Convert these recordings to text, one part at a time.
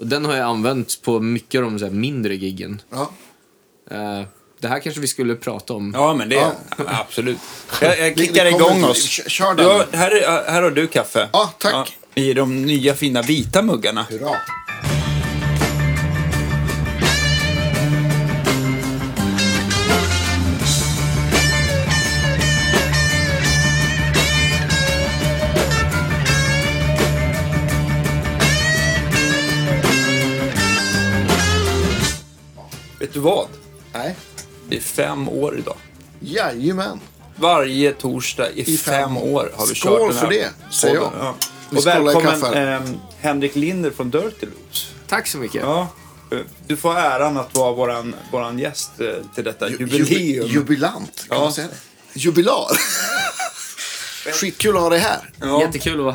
Och den har jag använt på mycket av de så här, mindre giggen. Ja. Eh, det här kanske vi skulle prata om. Ja, men det... Ja. Absolut. Jag, jag Vi- kickar vi kommer igång till- oss. kö- kör den. Ja, här, är, här har du kaffe. Ja, tack. I de nya fina vita muggarna. Hurra. Fem år idag. Jajamän. Varje torsdag i, I fem, fem år har vi Skål kört den här för det, säger jag. Ja. Och välkommen ehm, Henrik Linder från Dirty Loops. Tack så mycket. Ja. eh, Du får äran att vara våran, våran gäst eh, till detta Ju- jubileum. jubi- Jubilant, kan Ja. man säga det? Jubilar. Skitkul att ha dig här. ja. Jättekul att vara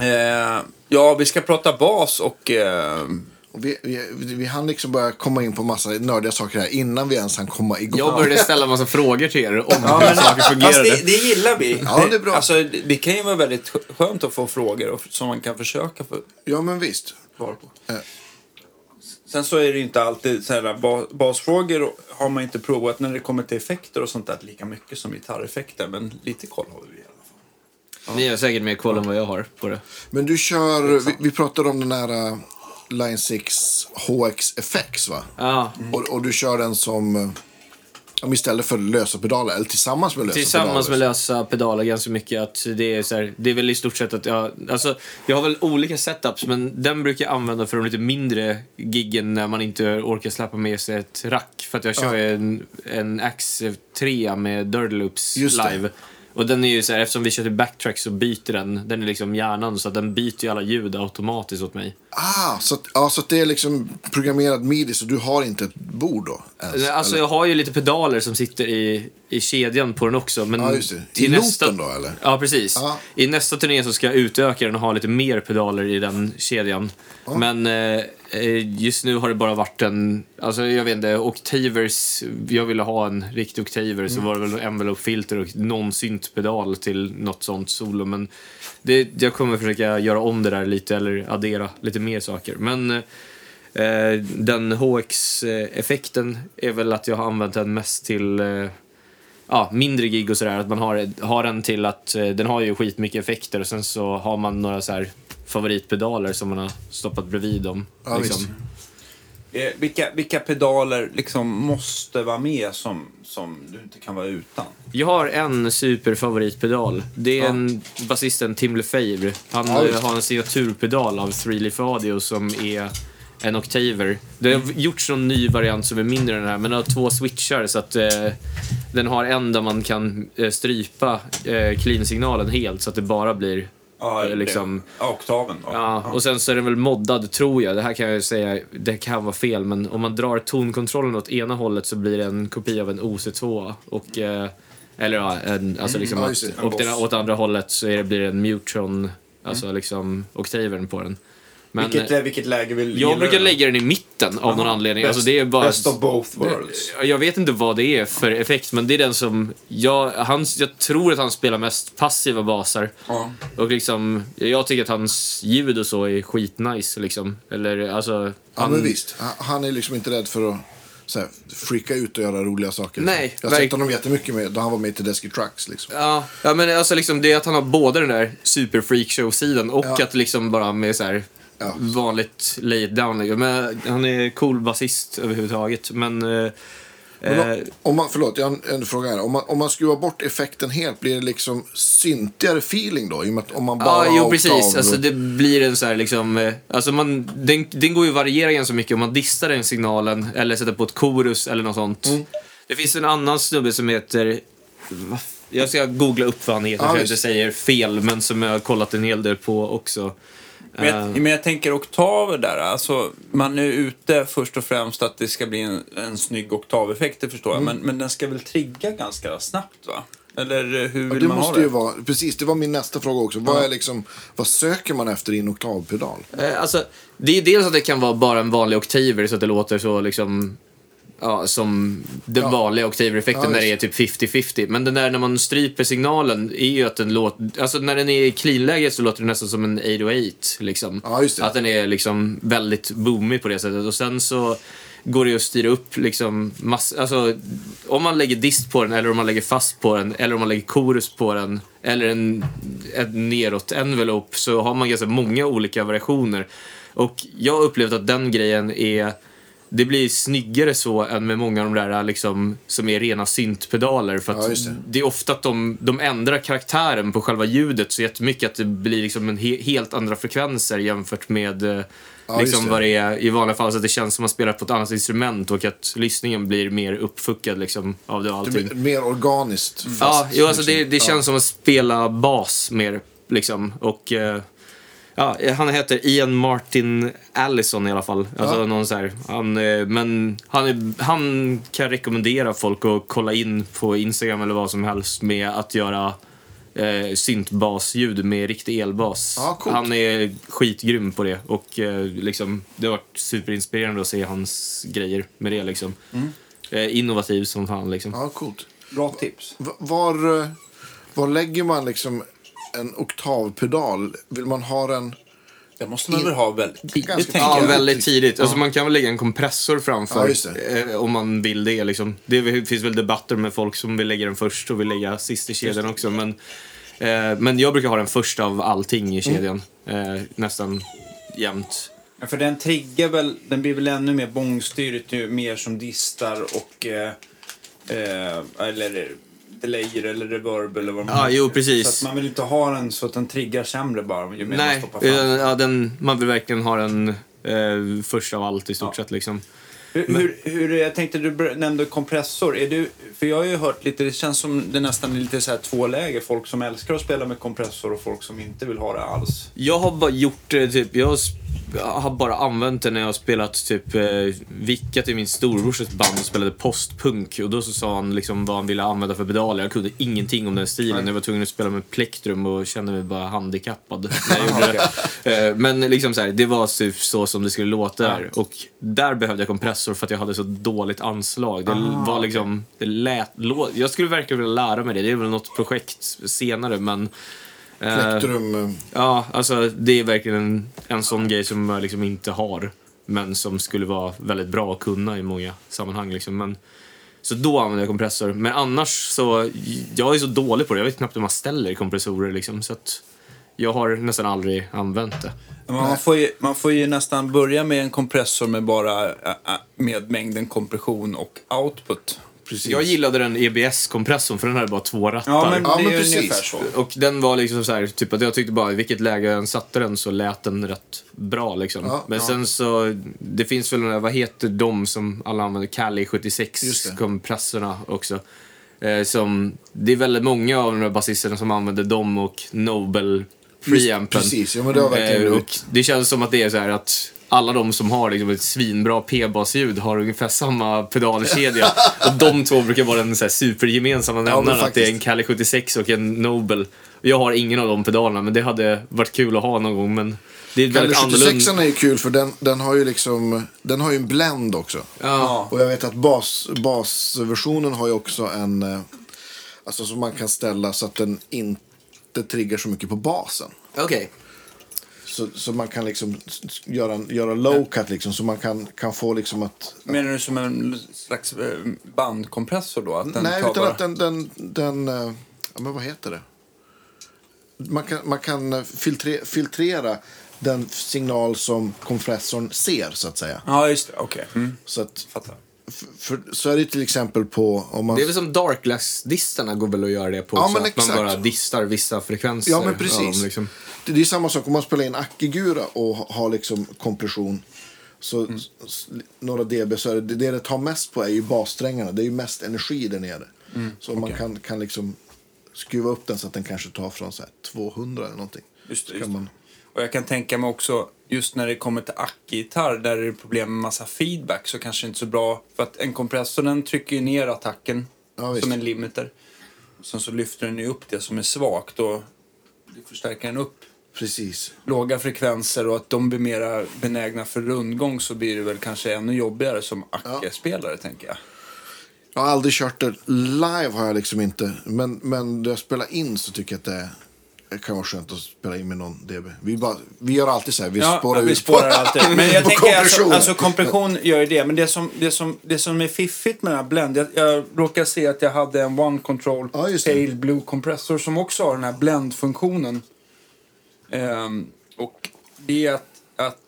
här. Eh, ja, vi ska prata bas och... Eh, Och vi, vi, vi hann liksom börja komma in på massa nördiga saker här innan vi ens hann komma igång. Jag började ställa massa frågor till er om Ja, hur saker Fast fungerade. det, det gillar vi. Ja, det är bra. Alltså, det, kan ju vara väldigt skö- skönt att få frågor och, som man kan försöka få Ja, men visst. svar på. Eh. Sen så är det ju inte alltid så här, ba- basfrågor har man inte provat när det kommer till effekter och sånt där lika mycket som gitarreffekter. Men lite koll har vi i alla fall. Ni har säkert mer koll än vad jag har på det. Men du kör, vi, vi pratade om den här uh, Line 6 HX FX va? Ja, Och, och du kör den som, om istället för lösa pedaler, eller tillsammans med lösa tillsammans med pedaler. lösa pedaler ganska mycket. Att det, är så här, det är väl i stort sett att jag... Alltså, jag har väl olika setups, men den brukar jag använda för de lite mindre giggen när man inte orkar släppa med sig ett rack. För att jag kör ju en, en Axe 3 med Dirty Loops live. Och den är ju så här, eftersom vi kör till backtrack så byter den. Den är liksom hjärnan så att den byter ju alla ljud automatiskt åt mig. Ah, så, att, ja, så att det är liksom programmerad midi, så du har inte ett bord då? Ens, Alltså eller? jag har ju lite pedaler som sitter i, i kedjan på den också. Men det. I nästa... loopen då, eller? Ja, precis. Ja. I nästa turné så ska jag utöka den och ha lite mer pedaler i den kedjan. Men eh, eh, just nu har det bara varit en, alltså jag vet inte, Octavers, jag ville ha en riktig Octaver Mm. så var det väl envelope-filter och någon syntpedal till något sånt solo. Men det, jag kommer försöka göra om det där lite eller addera lite mer saker. Men eh, den HX-effekten är väl att jag har använt den mest till eh, ja, mindre gig och sådär. Att man har, har den till att eh, den har ju skitmycket effekter och sen så har man några så här favoritpedaler som man har stoppat bredvid dem. Ja, liksom. visst. Eh, vilka, vilka pedaler liksom måste vara med som, som du inte kan vara utan? Jag har en superfavoritpedal. Det är en basisten Tim Lefebvre. Han Ja, eh, har en signaturpedal av Three Leaf Audio som är en Octaver. Det har gjorts någon ny variant som är mindre än den här, men den har två switchar så att eh, den har en där man kan eh, strypa eh, clean-signalen helt så att det bara blir Ja, eh, liksom... Oktaven då. Ja, och sen så är den väl moddad, tror jag. Det här kan jag ju säga, det kan vara fel, men om man drar tonkontrollen åt ena hållet så blir det en kopia av en OC2. Och, eh, eller ja, en, alltså liksom ja, att, och den, åt andra hållet så är det, blir det en Mutron, alltså liksom oktavern på den. Men vilket, eh, lä- vilket läge vill jag gillar brukar du? lägga den i mitten av någon anledning. Alltså det är bara... Best of both worlds. Jag vet inte vad det är för effekt, men det är den som... Jag, han, jag tror att han spelar mest passiva basar. Ja. Och liksom, jag tycker att hans ljud och så är skitnice liksom. Eller alltså... Ja, men visst. Han- Han är liksom inte rädd för att så här, freaka ut och göra roliga saker. Nej, Jag har sett honom jättemycket med, då han var med till Desky Trucks. Liksom. Ja, ja men alltså liksom det är att han har både den där super freakshow-sidan och Ja. att liksom bara med så här Ja. vanligt lay it down. Men han är cool basist överhuvudtaget. Men... Eh, Men eh, om man, förlåt, jag har en, en fråga här. Om man, om man skruvar bort effekten helt, blir det liksom syntigare feeling då? I och med att om man bara Ja, jo precis. Alltså, det blir en så här liksom... eh, Alltså man, den, den går ju att variera ganska mycket om man distar den signalen eller sätter på ett chorus eller något sånt. Mm. Det finns en annan snubbe som heter... Jag ska googla upp vad han heter Ja, så jag inte säger fel, men som jag har kollat en hel del på också. Men jag, Eh, men jag tänker oktaver där. Alltså, man är ute först och främst att det ska bli en, en snygg oktaveffekt, det förstår jag. Men, men den ska väl trigga ganska snabbt, va? Eller eh, hur Ja, vill det man ha måste det? ju vara, precis, det var min nästa fråga också. Vad, är liksom, vad söker man efter i en oktavpedal? Eh, Alltså, det är dels att det kan vara bara en vanlig oktaver så att det låter så liksom... ja, som den Ja. vanliga oktaveffekten Ja, när det är typ 50-50. Men den där när man stryper signalen är ju att den låter... Alltså när den är i clean-läge så låter den nästan som en 808 liksom. Ja, just det. Att den är liksom väldigt boomig på det sättet. Och sen så går det att styra upp liksom mass, alltså, om man lägger dist på den eller om man lägger fast på den eller om man lägger chorus på den eller en, en neråt envelope så har man ganska många olika variationer. Och jag har upplevt att den grejen är det blir snyggare så än med många av de där liksom, som är rena syntpedaler. För att Ja, det. det. är ofta att de, de ändrar karaktären på själva ljudet så jättemycket att det blir liksom en he, helt andra frekvenser jämfört med eh, Ja, liksom det. vad det är i vanliga fall. Så att det känns som att man spelar på ett annat instrument och att lyssningen blir mer uppfuckad liksom, av det och Det allting. blir mer organiskt. Ja, fast jo, alltså det, det ja. känns som att spela bas mer. Liksom. Och, eh, ja, han heter Ian Martin Allison i alla fall. Alltså, Ja. någon så här, han, eh, men han, är, han kan rekommendera folk att kolla in på Instagram eller vad som helst med att göra eh, syntbasljud med riktig elbas. Ja, han är skitgrym på det och eh, liksom, det har varit superinspirerande att se hans grejer med det. Liksom. Eh, innovativ som fan. Liksom. Ja, coolt. Bra tips. Var, eh, var lägger man liksom en oktavpedal? Vill man ha den... Det måste man väl ha väldigt tidigt, Ja, väldigt tidigt. Alltså, man kan väl lägga en kompressor Ja, framför just eh, om man vill det. Liksom. Det finns väl debatter med folk som vill lägga den först och vill lägga sist i kedjan också. Men, eh, men jag brukar ha den först av allting i kedjan. Eh, nästan jämt. Ja, för den triggar väl, den blir väl ännu mer bångstyrigt ju mer som distar och eh, eh, eller delayer eller reverb eller vad man Ja, jo, precis. Så att man vill inte ha den så att den triggar sämre bara ju mer man Nej, stoppar fram. ja, den, man vill verkligen ha den eh, först av allt i stort Ja. sett. Liksom. Hur, hur, hur, jag tänkte du nämnde kompressor. Är du, för jag har ju hört lite, det känns som det nästan är lite så här två läger. Folk som älskar att spela med kompressor och folk som inte vill ha det alls. Jag har bara gjort det, typ, jag har, bara använt det när jag har spelat typ eh, vickat i min storebrorsas band och spelade postpunk. Och då så sa han liksom vad han ville använda för pedaler. Jag kunde ingenting om den stilen. Jag var tvungen att spela med plektrum och kände mig bara handikappad när jag gjorde det. Eh, Men liksom så här, det var typ så som det skulle låta där. Och där behövde jag kompressor för att jag hade så dåligt anslag. Det var liksom, det lät, jag skulle verkligen vilja lära mig det. Det är väl något projekt senare men eh, Plektrum... eh, Ja, alltså det är verkligen en, en sån grej som jag liksom inte har. Men som skulle vara väldigt bra att kunna i många sammanhang. Liksom. Men, så då använder jag kompressor. Men annars så, jag är så dålig på det. Jag vet knappt hur man ställer kompressorer liksom. Så att jag har nästan aldrig använt det. Man får, ju, man får ju nästan börja med en kompressor med bara med mängden kompression och output. Precis. Jag gillade den EBS-kompressorn för den hade bara två rattar. Ja, men Ja, det men är precis. ungefär så. Och den var liksom så här, typ att jag tyckte bara i vilket läge jag än satte den så lät den rätt bra liksom. Ja, Men ja. sen så, det finns väl några, vad heter de som alla använder, Kali 76 Just det. kompressorna också. Eh, som, det är väldigt många av de där basisterna som använder dem och Nobel preampen. Precis, ja men det har verkligen Eh, och det känns som att det är så här att alla de som har liksom ett svinbra P-basljud har ungefär samma pedalkedja. och de två brukar vara den så här supergemensamma men nämnaren. att det är en. Kali 76 och en Nobel. Jag har ingen av de pedalerna, men det hade varit kul att ha någon gång. Men det är Kalle väldigt 76 annorlunda. är ju kul för den, den har ju liksom... Den har ju en blend också. Ja. Och jag vet att bas, basversionen har ju också en... eh, Alltså som man kan ställa så att den inte triggar så mycket på basen. Okej. Så, så man kan liksom göra, göra low cut liksom. Så man kan, kan få liksom att... Menar du som en slags eh, bandkompressor då? Att den Nej, tar utan bara... att den... den, den eh, ja, men vad heter det? Man kan, man kan eh, filtre, filtrera den signal som kompressorn ser, så att säga. Ja, just det. Okej. Mm. Så, att, Fattar. För, så är det till exempel på... Om man, Det är väl som Darkglass-distarna går väl att göra det på Ja, men att man exakt. bara distar vissa frekvenser. Ja, men precis. dem, liksom. det, det är samma sak om man spelar in Akigura och ha- har liksom kompression. Så Mm. s- några dB, så är det, det det tar mest på är ju bassträngarna. Det är ju mest energi där nere. Mm, Så man kan, kan liksom skruva upp den så att den kanske tar från så här 200 eller någonting. Just det, Så just det. man, Och jag kan tänka mig också, just när det kommer till ackgitarr där det är problem med massa feedback så kanske det inte är så bra. För att en kompressor den trycker ju ner attacken Ja, som en limiter. Sen så lyfter den ju upp det som är svagt och förstärker den upp Precis. låga frekvenser och att de blir mera benägna för rundgång så blir det väl kanske ännu jobbigare som Acke-spelare, tänker jag. Jag har aldrig kört det live har jag liksom inte. Men, men när jag spelar in så tycker jag att det, det kan vara skönt att spela in med någon DB. Vi, bara, vi gör alltid så här, vi spårar vi ut spårar alltid. Men jag tänker alltså, kompression. alltså kompression gör ju det. Men det som, det som, det som är fiffigt med den här Blend, jag, jag råkar se att jag hade en One Control Ja. Pale Blue kompressor som också har den här Blend-funktionen. Ehm, och det är att, att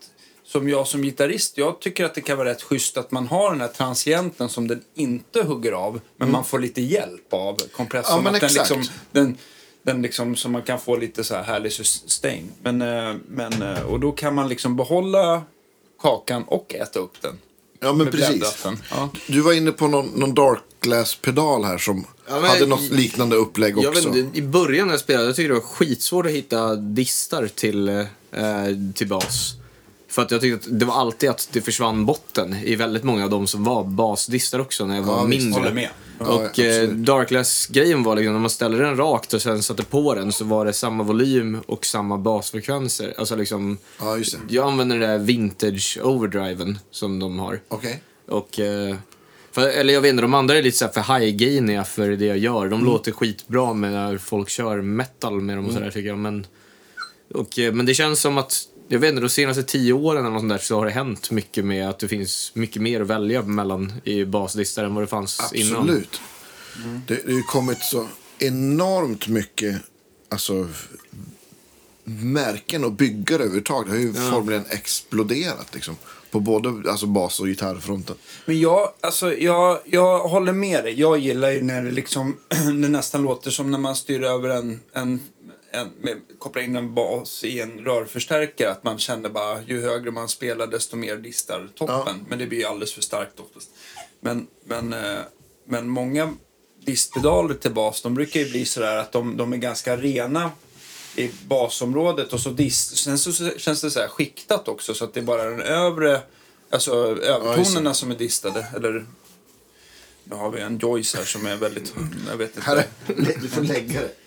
som jag som gitarrist, jag tycker att det kan vara rätt schysst att man har den här transienten som den inte hugger av, men man får lite hjälp av kompressorn. Mm. Ja, men att den exakt. liksom, den, den liksom, så man kan få lite så här härlig sustain. Men, eh, men, eh, och då kan man liksom behålla kakan och äta upp den. Ja, men precis. Ja. Du var inne på någon, någon Dark Glass-pedal här som Ja, men- hade något liknande upplägg Jag också. vet I början när jag spelade jag tyckte det var skitsvårt att hitta distar till, eh, till bas. För att jag tyckte att det var alltid att det försvann botten i väldigt många av de som var basdistar också när jag var Ja, visst, mindre. håller med. Ja, och eh. Darkless-grejen var liksom när man ställde den rakt och sen satte på den så var det samma volym och samma basfrekvenser. Alltså liksom, Ja, just det. jag använder den där vintage overdriven som de har. Okej. Och, eh, för, eller jag vet inte, de andra är lite så här för high-gainiga för det jag gör. De låter skitbra med när folk kör metal med dem och sådär tycker jag. Men, och, eh, men det känns som att, jag vet inte, de senaste tio åren eller något där så har det hänt mycket med att det finns mycket mer att välja mellan i baslistor än vad det fanns innan. Absolut. Det, det har ju kommit så enormt mycket alltså, märken och byggare överhuvudtaget. Det har ju formligen exploderat liksom, på både alltså, bas och gitarrfronten. Men jag, alltså, jag, jag håller med dig. Jag gillar ju när det, liksom, det nästan låter som när man styr över en, en, en med, kopplar in en bas i en rörförstärkare. Att man känner bara ju högre man spelar desto mer distar toppen. Men det blir ju alldeles för starkt oftast. Men, men, eh, men många distpedaler till bas de brukar ju bli sådär att de, de är ganska rena i basområdet och så dist, sen så känns det så här skiktat också så att det är bara den övre, alltså övertonerna som är distade. Eller nu har vi en Joyce här som är väldigt, jag vet inte. du får lägga det.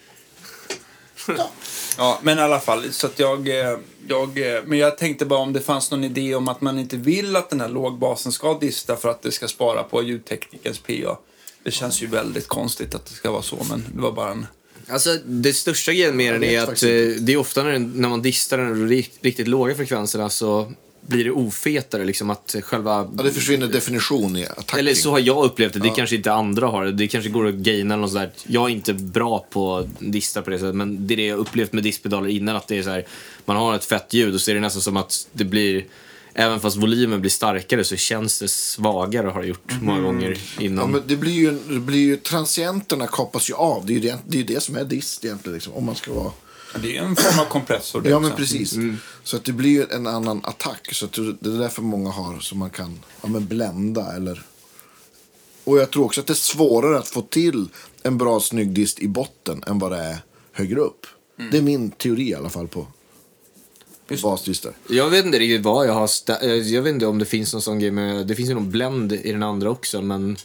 Ja, men i alla fall, så att jag, eh, jag, eh, men jag tänkte bara om det fanns någon idé om att man inte vill att den här lågbasen ska dista för att det ska spara på ljudteknikens PA. Det känns ju väldigt konstigt att det ska vara så, men det var bara en... Alltså, det största grejen med den är att eh, det är ofta när, den- när man distar den rikt, riktigt låga frekvenserna så blir det ofetare. Liksom att själva Ja, det försvinner definition i attacking. Eller så har jag upplevt det. Det kanske inte andra har. Det kanske går att gaina eller något sånt där. Jag är inte bra på att dista på det sättet, men det är det jag upplevt med distpedaler innan. Att det är så här, man har ett fett ljud och så är det nästan som att det blir, även fast volymen blir starkare så känns det svagare har det gjort många gånger Ja, innan. men det blir ju, det blir ju, transienterna kapas ju av. Det är ju det, det, är det som är dist egentligen. Liksom, om man ska vara... Det är en form av kompressor det Ja, men precis. Så att det blir ju en annan attack. Så att det det är därför många har så man kan ja, men blända eller... Och jag tror också att det är svårare att få till en bra snygg dist i botten än vad det är högre upp. Det är min teori i alla fall på basdistar. Jag vet inte riktigt vad jag har... Jag vet inte om det finns någon sån grej med... Det finns ju någon blend i den andra också, men...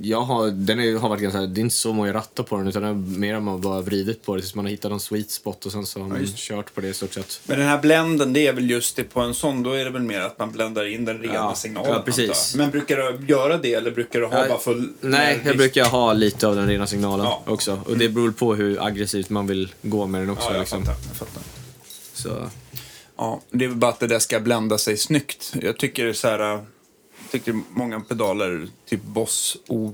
Jag har, den är, har varit ganska, det är inte så många rattar på den utan det är mer att man bara vridit på det tills man har hittat någon sweet spot och sen så har man kört på det i stort sett. Men den här blenden, det är väl just det på en sån, då är det väl mer att man bländar in den rena Ja, signalen. ja, precis. Men brukar du göra det eller brukar du ha Ja, bara full... Nej, jag brukar ha lite av den rena signalen Ja. också. Och det beror på hur aggressivt man vill gå med den också. Ja, jag liksom. fattar. Jag fattar. Så. Ja, det är väl bara att det där ska blända sig snyggt. Jag tycker så här, jag tycker många pedaler, typ Boss O,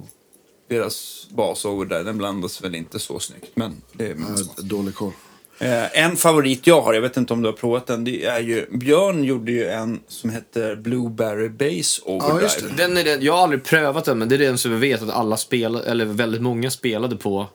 deras bas over där, den blandas väl inte så snyggt. Men det är. Ja, dålig koll. Eh, en favorit jag har, jag vet inte om du har provat den, det är ju, Björn gjorde ju en som heter Blueberry Bass Overdrive. just det. Den är den, jag har aldrig prövat den, men det är den som vi vet att alla spelade, eller väldigt många spelade på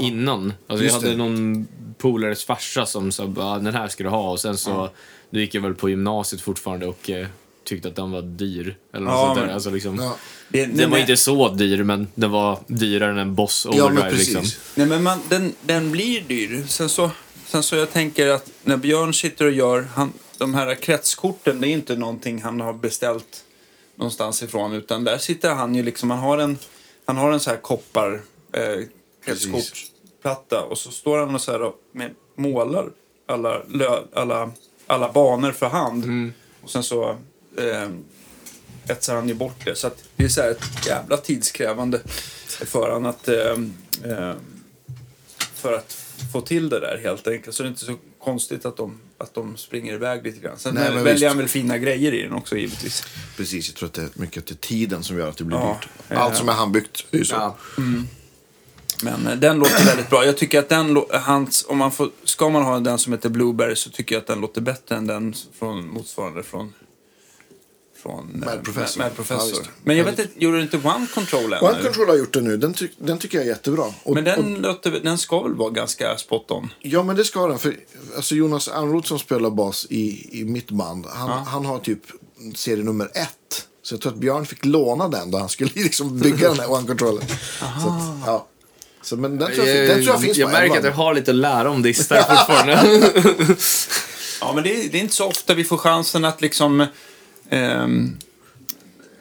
innan. Alltså jag hade det. någon polares farsa som sa den här ska du ha. Och sen så, då gick jag väl på gymnasiet fortfarande och eh, tyckte att den var dyr. Eller något Ja, sånt där. men- Alltså liksom, Ja, Det- Den var inte så dyr, men den var dyrare än en Boss ja Overdrive. men precis. liksom. Nej, men man, den, den blir dyr. Sen så, sen så jag tänker att när Björn sitter och gör han, de här kretskorten, det är inte någonting han har beställt någonstans ifrån. Utan där sitter han ju liksom, han har en, han har en så här koppar eh, kretskortsplatta och så står han och så här och med, målar alla, lö, alla, alla banor för hand. Mm. Och sen så eh, etsar han ju bort det. Så att det är så här ett jävla tidskrävande för han att, eh, för att få till det där helt enkelt. Så det är inte så konstigt att de, att de springer iväg lite grann. Sen Nej, väljer han väl fina grejer i den också givetvis. Precis, jag tror att det är mycket till tiden som gör att det blir Ja, dyrt. Allt som är handbyggt är ju så. Ja. Men eh, den låter väldigt bra. Jag tycker att den, hans, om man får, ska man ha den som heter Blueberry så tycker jag att den låter bättre än den från motsvarande från från eh, Mad Professor. Mad Ja, Professor. visst. Men jag vet inte, gjorde du inte One Control än? One eller? Control har gjort det nu. Den, ty- den tycker jag är jättebra. Och, Men och, den, låter, den ska väl vara ganska spot on? ja, men det ska den. För alltså Jonas Anroth som spelar bas i, i mitt band, han, Ja. han har typ serie nummer ett. Så jag tror att Björn fick låna den då han skulle liksom bygga den här One Controller. Så att, ja. Så, men den tror jag, den tror jag finns jag märker att jag har lite att lära om distar fortfarande. Ja, men det är, det är inte så ofta vi får chansen att liksom ehm,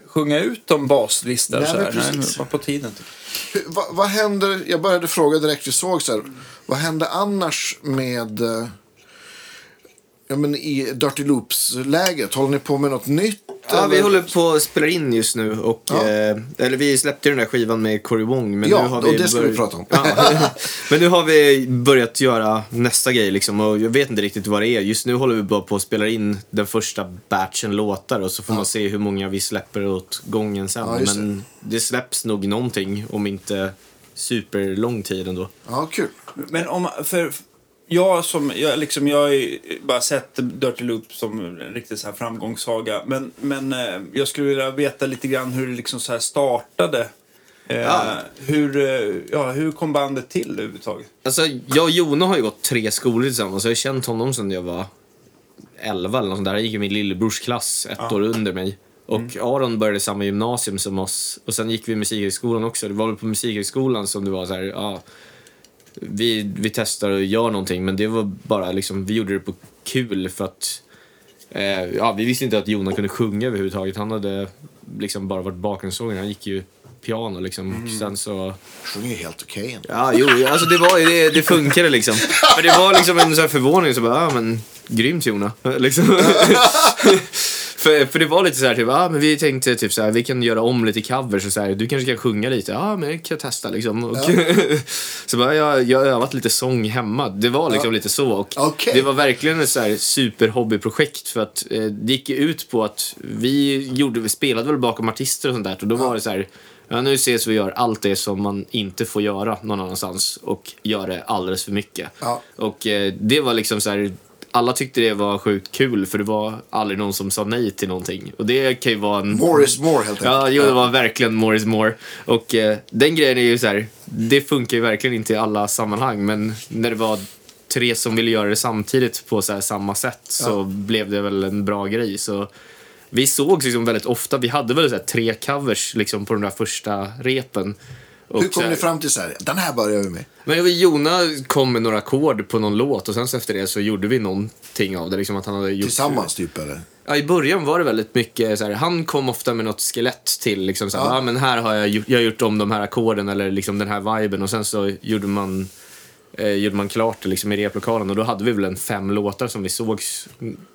sjunga ut om baslistor. Nej, så här. Nej, det var på tiden. Typ. Hur- Vad, vad händer, jag började fråga direkt vi såg så här, vad händer annars med eh, ja, men i Dirty Loops-läget? Håller ni på med något nytt? Ja, vi håller på att spela in just nu. Och, Ja. eh, eller vi släppte ju den där skivan med Cory Wong. Men Ja, nu har och vi det ska vi prata om. Ja. men nu har vi börjat göra nästa grej liksom. Och jag vet inte riktigt vad det är. Just nu håller vi bara på att spela in den första batchen låtar. Och så får man se hur många vi släpper åt gången sen. Ja, just det. men det släpps nog någonting om inte superlång tid ändå. Ja, kul. Men om, för jag som, jag, liksom, jag har ju bara sett Dirty Loop som en riktig så här framgångssaga. Men, men eh, jag skulle vilja veta lite grann hur det liksom så här startade. Eh, Ja. hur, eh, ja, hur kom bandet till överhuvudtaget? Alltså, jag och Jona har ju gått tre skolor tillsammans. Jag har känt honom sedan jag var 11 eller något sånt där. Han gick i min lillebrors klass, ett år under mig. Och Aron började samma gymnasium som oss. Och sen gick vi i musikhögskolan också. Det var väl på musikhögskolan som det var så här, ja, vi, vi testar och gör någonting. Men det var bara liksom, vi gjorde det på kul för att Eh, ja, vi visste inte att Jona kunde sjunga överhuvudtaget. Han hade liksom bara varit bakgrundssångare. Han gick ju piano liksom. Och sen så... Sjunger ju helt okej ändå. Ja, jo, alltså det, var, det, det funkade liksom. Men det var liksom en sån här förvåning. Så bara, ja men grymt Jona. Liksom. för, för det var lite så här, typ, ja men vi tänkte typ så här, vi kan göra om lite covers och så här, du kanske kan sjunga lite. Ja men det kan jag testa liksom. Och, så bara, jag, jag har övat lite sång hemma. Det var liksom lite så. Och Okej. Det var verkligen ett så här superhobbyprojekt för att eh, det gick ut på att vi, gjorde, vi spelade väl bakom artister och sånt där och då var det så här Ja, nu ses vi och gör allt det som man inte får göra någon annanstans och gör det alldeles för mycket. Ja. Och eh, det var liksom så här, alla tyckte det var sjukt kul för det var aldrig någon som sa nej till någonting. Och det kan ju vara en... More is more helt enkelt. Ja, jo, det var verkligen more is more. Och eh, den grejen är ju så här, det funkar ju verkligen inte i alla sammanhang, men när det var tre som ville göra det samtidigt på så här samma sätt så blev det väl en bra grej. Så vi sågs liksom väldigt ofta. Vi hade väl så tre covers liksom på de där första repen. Och Hur kom här- ni fram till så här, den här börjar vi med? men Jona kom med några ackord på någon låt och sen så efter det så gjorde vi någonting av det. Liksom att han hade gjort... Tillsammans typ eller? Ja, i början var det väldigt mycket så här, han kom ofta med något skelett till liksom så här, Ja. ja. men här har jag, gjort- jag har gjort om de här ackorden eller liksom den här viben och sen så gjorde man eh, gjorde man klart det liksom i replokalen och då hade vi väl en fem låtar som vi sågs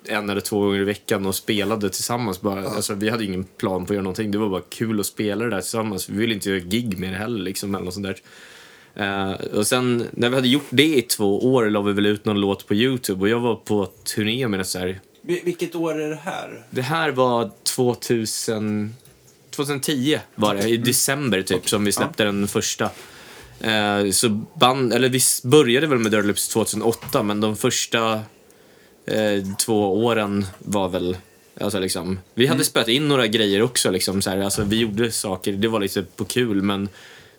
en eller två gånger i veckan och spelade tillsammans. Bara, alltså, vi hade ingen plan på att göra någonting, det var bara kul att spela det där tillsammans. Vi ville inte göra gig med det heller liksom, eller något sånt där. Eh, och sen när vi hade gjort det i två år la vi väl ut någon låt på Youtube och jag var på turné med det så här Vil- Vilket år är det här? det här var 2000, 2010 var det, i december typ, som vi släppte den första. Eh, så band, eller vi började väl med Dirty Lips 2008, men de första eh, två åren var väl, alltså liksom, vi hade spelat in några grejer också liksom, så här, alltså vi gjorde saker, det var lite på kul, men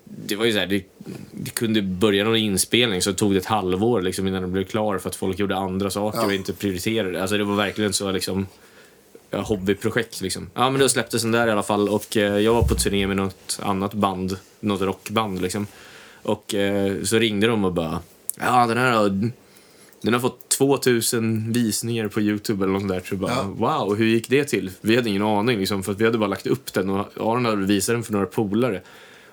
det var ju så här, det, det kunde börja någon inspelning så tog det ett halvår liksom, innan den blev klar för att folk gjorde andra saker och inte prioriterade. Alltså det var verkligen så liksom ja, hobbyprojekt liksom. Ja men då släpptes den där i alla fall och eh, jag var på turné med något annat band, något rockband liksom. Och eh, så ringde de och bara, ja den här har, den har fått 2000 visningar på Youtube eller något där. Så bara, wow, hur gick det till? Vi hade ingen aning liksom, för att vi hade bara lagt upp den och Aron hade visat den för några polare.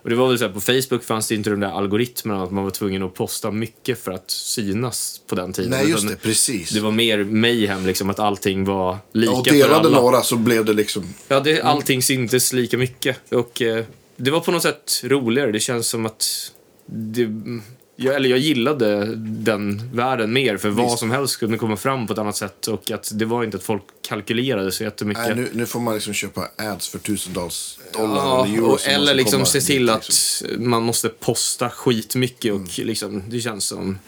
Och det var väl så här, på Facebook fanns det inte de där algoritmerna att man var tvungen att posta mycket för att synas på den tiden. Nej, just det. Precis. Det var mer mayhem, liksom, att allting var lika och för delade alla. några så blev det liksom... Ja, det, allting syntes lika mycket. Och eh, det var på något sätt roligare. Det känns som att... Det, jag, eller jag gillade den världen mer, för vad Visst. som helst kunde komma fram på ett annat sätt. Och att det var inte att folk kalkylerade så jättemycket. Nej, nu, nu får man liksom köpa ads för tusentals dollar Ja, eller euro. och, eller liksom se dit, till att liksom. man måste posta skitmycket och Mm. liksom, det känns som...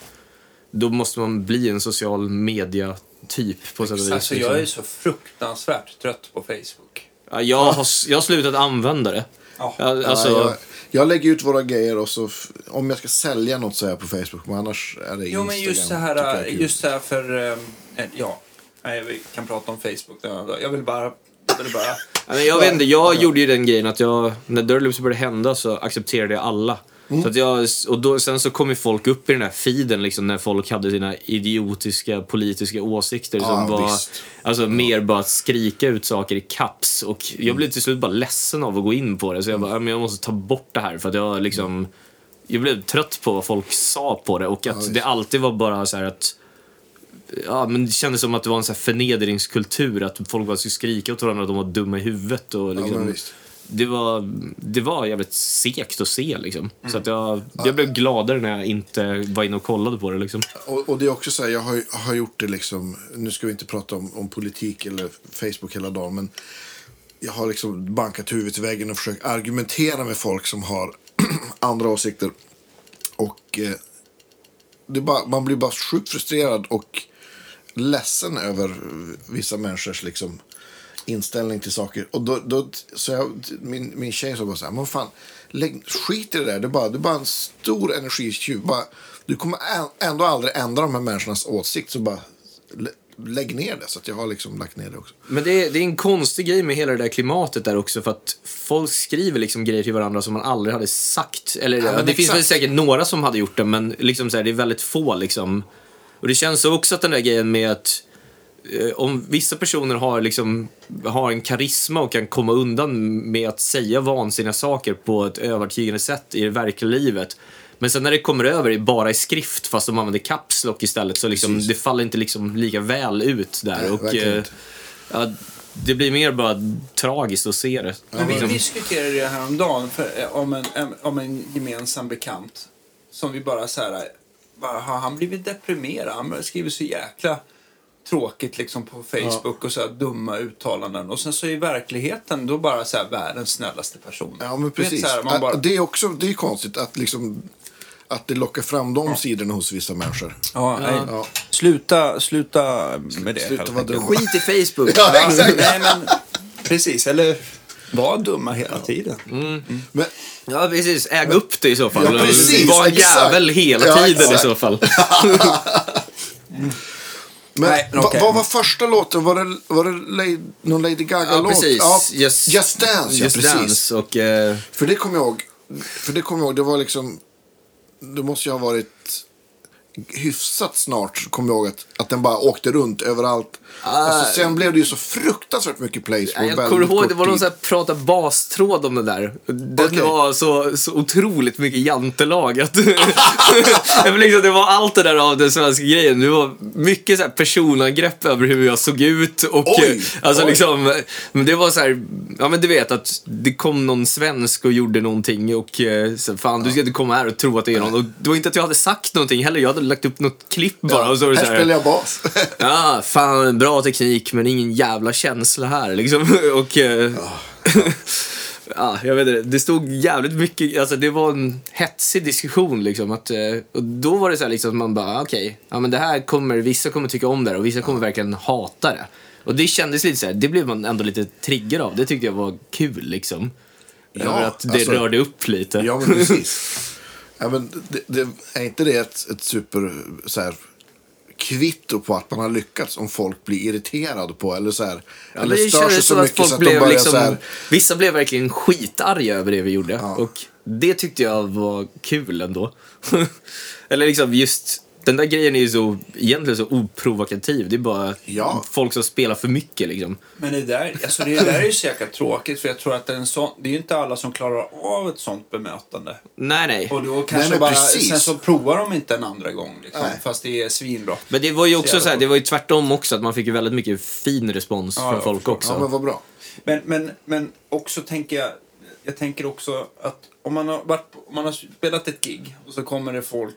Då måste man bli en social media-typ på sätt och vis. Alltså, liksom. jag är så fruktansvärt trött på Facebook. ja, jag, har, jag har slutat använda det. Ja, alltså, Ja, jag, jag lägger ut våra grejer och så om jag ska sälja något så är jag på Facebook. Men annars är det Jo, Instagram. men just så här, just så här för... eh, Ja, nej, vi kan prata om Facebook. Jag vill bara... Jag vill bara jag vet inte, jag gjorde ju den grejen att jag, när Dirtlips började hända så accepterade jag alla. Mm. Så att jag, och då, sen så kom ju folk upp i den här feeden liksom, när folk hade sina idiotiska politiska åsikter Ja, som var visst. alltså, mer bara att skrika ut saker i caps. Och jag blev till slut bara ledsen av att gå in på det. Så jag bara, "Ja, men jag måste ta bort det här för att jag liksom... Jag blev trött på vad folk sa på det och att visst. det alltid var bara så här att Ja, men det kändes som att det var en så här förnedringskultur. Att folk bara skulle skrika åt varandra att de var dumma i huvudet. Och liksom, visst. Det, var, det var jävligt segt att se. Liksom. Mm. Så att jag, jag blev gladare när jag inte var inne och kollade på det. Liksom. Och, och det är också så här, jag har, har gjort det liksom, nu ska vi inte prata om, om politik eller Facebook hela dagen, men jag har liksom bankat huvudet i väggen och försökt argumentera med folk som har andra åsikter. Och eh, det bara, man blir bara sjukt frustrerad och ledsen över vissa människors liksom, inställning till saker. Och då, då, så jag, min, min tjej sa bara så här, men fan, lägg, skit i det där. Det är bara, det är bara en stor energitjuv. Bara, du kommer ändå aldrig ändra de här människornas åsikt. Så bara lä, lägg ner det. Så att jag har liksom lagt ner det också. Men det är, det är en konstig grej med hela det där klimatet där också. För att folk skriver liksom grejer till varandra som man aldrig hade sagt. Eller Ja, det finns väl säkert några som hade gjort det, men liksom så här, det är väldigt få. Liksom. Och det känns också att den där grejen med att om vissa personer har, liksom, har en karisma och kan komma undan med att säga vansinniga saker på ett övertygande sätt i det verkliga livet. Men sen när det kommer över bara i skrift, fast de använder caps lock istället, så liksom, Precis. det faller inte liksom lika väl ut där. Nej, och, eh, ja, det blir mer bara tragiskt att se det. Men vi Liksom. diskuterade det här om dagen för, eh, om, en, en, om en gemensam bekant. Som vi bara så här, eh, bara, har han blivit deprimerad? Han skriver så jäkla tråkigt liksom på Facebook och så här dumma uttalanden. Och sen så i verkligheten då bara så här världens snällaste person. Ja, men vet, precis. så här, man bara, Det är också det är konstigt att, liksom, att det lockar fram de sidorna hos vissa människor. ja, Ja. Sluta, sluta med det. Sluta vara dum. Skit i Facebook! Ja, exakt. Nej, men, precis, eller var dumma hela tiden. Men, Ja, precis. Äg upp det i så fall. Ja, precis, Var en jävel hela Ja, tiden i exakt. så fall. men Nej, okej. vad var första låten? Var det, var det Lady, någon Lady Gaga-låt? Ja, precis. Ja, Just- Just Dance, Just ja, precis. Dance och... Eh, För det kommer jag ihåg. För det kommer jag ihåg. Det var liksom. Det måste ju ha varit hyfsat snart. Kommer jag ihåg att, att den bara åkte runt överallt. Alltså, sen blev det ju så fruktansvärt mycket Ah. jag kommer ihåg, det var någon tid. sån här prata bastråd om det där. Den Okej. var så, så otroligt mycket jantelag. Att liksom, det var allt det där av den svenska grejen. Det var mycket så här personangrepp över hur jag såg ut. Och, Oj, alltså, oj. Liksom, men det var så här, ja men du vet att det kom någon svensk och gjorde någonting och eh, så, fan du ska inte komma här och tro att det är någon. Och det var inte att jag hade sagt någonting heller, jag hade lagt upp något klipp bara. och så här här, spelar jag bas. Ja, fan bra teknik men ingen jävla känsla här liksom. Och... eh, ja, jag vet inte. Det stod jävligt mycket, alltså det var en hetsig diskussion liksom. Att, eh, och då var det så här liksom att man bara, okej, ja men det här kommer, vissa kommer tycka om det här och vissa kommer verkligen hata det. Och det kändes lite så här, det blev man ändå lite triggad av. Det tyckte jag var kul liksom. Ja, Över att det alltså- rörde upp lite. ja, men precis. ja, men det, det, är inte det ett, ett super så här, kvitto på att man har lyckats om folk blir irriterade på eller så här. Ja, eller stör sig så att mycket folk så att de börjar liksom, så här. vissa blev verkligen skitarga över det vi gjorde. Ja. Och det tyckte jag var kul ändå. Eller liksom just den där grejen är ju så, egentligen så oprovokativ. Det är bara Ja. folk som spelar för mycket liksom. Men det där, alltså det där är ju så jäkla tråkigt för jag tror att det är, en sån, det är ju inte alla som klarar av ett sånt bemötande. Nej, nej. Och då kanske men bara, precis. sen så provar de inte en andra gång liksom, Nej. fast det är svinbra. Men det var ju också så här, det var ju tvärtom också, att man fick ju väldigt mycket fin respons Ja, från ja, folk förstår. också. Ja, men vad bra. Men, men, men också tänker jag, jag tänker också att om man har, varit, om man har spelat ett gig och så kommer det folk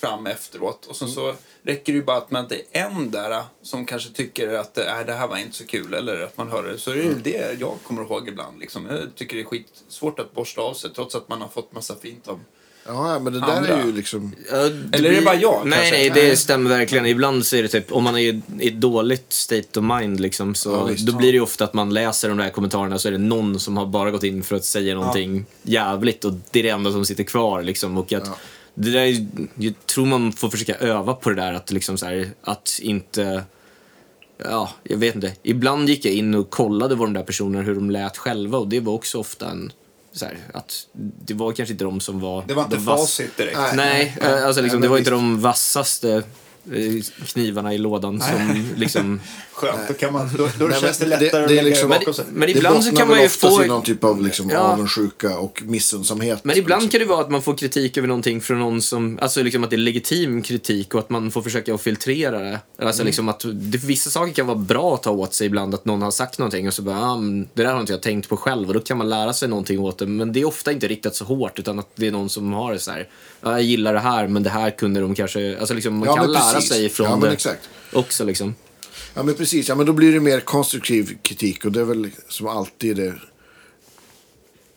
fram efteråt och sen så räcker det ju bara att man inte är en där som kanske tycker att äh, det här var inte så kul eller att man hör det. Så är det det jag kommer ihåg ibland. Liksom. Jag tycker det är skitsvårt att borsta av sig trots att man har fått massa fint av Ja, ja, men det där Andra. är ju liksom... Ja, det Eller är det bara jag, Nej, kanske? nej, det stämmer verkligen. Ibland så är det typ, om man är i ett dåligt state of mind liksom, så Ja, visst. då blir det ju ofta att man läser de där kommentarerna så är det någon som har bara gått in för att säga någonting jävligt och det är det enda som sitter kvar liksom. Och att Ja. Det där, är- jag tror man får försöka öva på det där att liksom så här, att inte Ja, jag vet inte. Ibland gick jag in och kollade vad de där personerna, hur de lät själva och det var också ofta en så här, att det var kanske inte de som var... Det var inte de facit direkt. Nej. Nej, eh, alltså liksom, Nej, det var inte visst. de vassaste eh, knivarna i lådan som liksom... Skönt, då, kan man, då, då Nej, känns det men det- lättare det är att lägga liksom- bakom sig. Men det ibland så kan man ju få... i någon typ av liksom Ja. avundsjuka och missunnsamhet. Men ibland liksom. kan det vara att man får kritik över någonting från någon som, alltså liksom att det är legitim kritik och att man får försöka att filtrera det. Alltså Mm. liksom att det, vissa saker kan vara bra att ta åt sig ibland, att någon har sagt någonting och så bara, ah, men det där har inte jag tänkt på själv och då kan man lära sig någonting åt det. Men det är ofta inte riktat så hårt utan att det är någon som har det så här, ja, jag gillar det här men det här kunde de kanske, alltså liksom man Ja, kan men lära sig från Ja, men det exakt. också liksom. Ja, men precis. Ja, men då blir det mer konstruktiv kritik och det är väl som alltid det,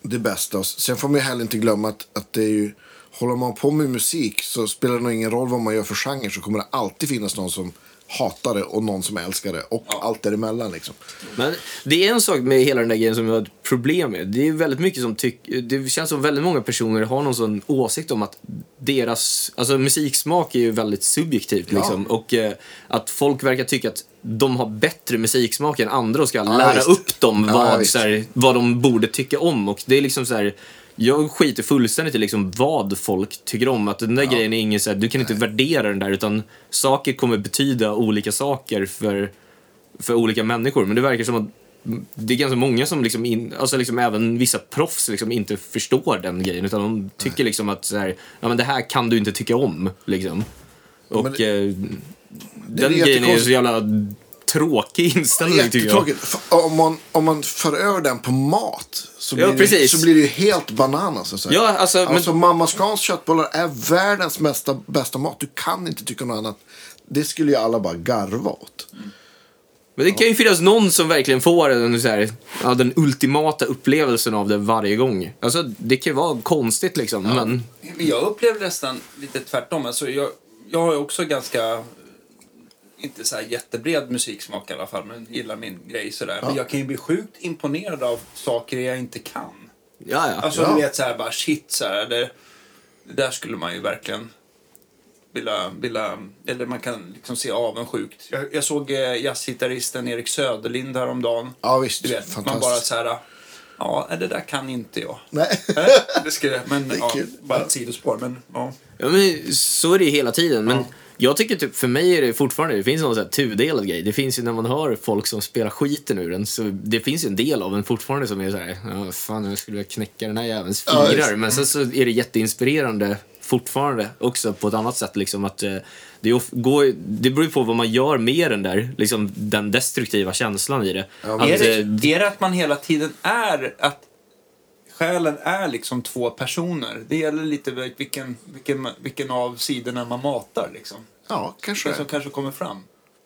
det bästa. Sen får man ju heller inte glömma att, att det är ju, håller man på med musik så spelar det nog ingen roll vad man gör för genre så kommer det alltid finnas någon som hatar det och någon som älskar det och allt däremellan liksom. Men det är en sak med hela den där grejen som jag har ett problem med. Det är väldigt mycket som tycker, det känns som väldigt många personer har någon sån åsikt om att deras, alltså musiksmak är ju väldigt subjektivt Ja. liksom. Och eh, att folk verkar tycka att de har bättre musiksmak än andra och ska Ja, lära visst. upp dem Ja, vad, så här, vad de borde tycka om. Och det är liksom så här, jag skiter fullständigt i liksom vad folk tycker om. Att den där grejen är ingen så här, du kan inte värdera den där utan saker kommer betyda olika saker för för olika människor. Men det verkar som att det är ganska många som liksom, in, alltså liksom även vissa proffs liksom inte förstår den grejen. Utan de tycker liksom att så här, ja, men det här kan du inte tycka om. Liksom. Och Men eh, den är grejen är ju så jävla tråkig inställning tycker jag. Om man, om man för över den på mat så blir, Ja, det, så blir det ju helt bananas. Så Ja, alltså, men- alltså Mamma Scans köttbullar är världens bästa, bästa mat. Du kan inte tycka något annat. Det skulle ju alla bara garva åt. Men det kan ju finnas någon som verkligen får den, så här, ja, den ultimata upplevelsen av det varje gång. Alltså, det kan ju vara konstigt liksom, men... Jag upplever nästan lite tvärtom. Alltså jag, jag har också ganska, inte så här jättebred musiksmak i alla fall, men gillar min grej sådär. Men jag kan ju bli sjukt imponerad av saker jag inte kan. Ja, ja. Alltså Ja. du vet så här bara shit så här, det, det där skulle man ju verkligen vilja, vilja eller man kan liksom se avundsjukt. Jag, jag såg eh, jazzgitarristen Erik Söderlind häromdagen. Ja visst, Du vet, man bara så här, ja det där kan inte jag. Nej. Det skulle, men är ja, bara ett sidospår. Men, ja. Ja, men så är det ju hela tiden. Men Ja. Jag tycker typ, för mig är det fortfarande, det finns någon sån här tudelad grej. Det finns ju när man hör folk som spelar skiten ur den, så det finns ju en del av en fortfarande som är så här, ja fan jag skulle vilja knäcka den här jävelns fingrar. men sen så är det jätteinspirerande fortfarande också på ett annat sätt liksom att eh, det, är går, det beror ju på vad man gör med den där, liksom den destruktiva känslan i det. Ja, att, Är eh, det, är det att man hela tiden är att själen är liksom två personer? Det gäller lite vilken, vilken, vilken av sidorna man matar liksom. Ja, kanske. Det som kanske kommer fram.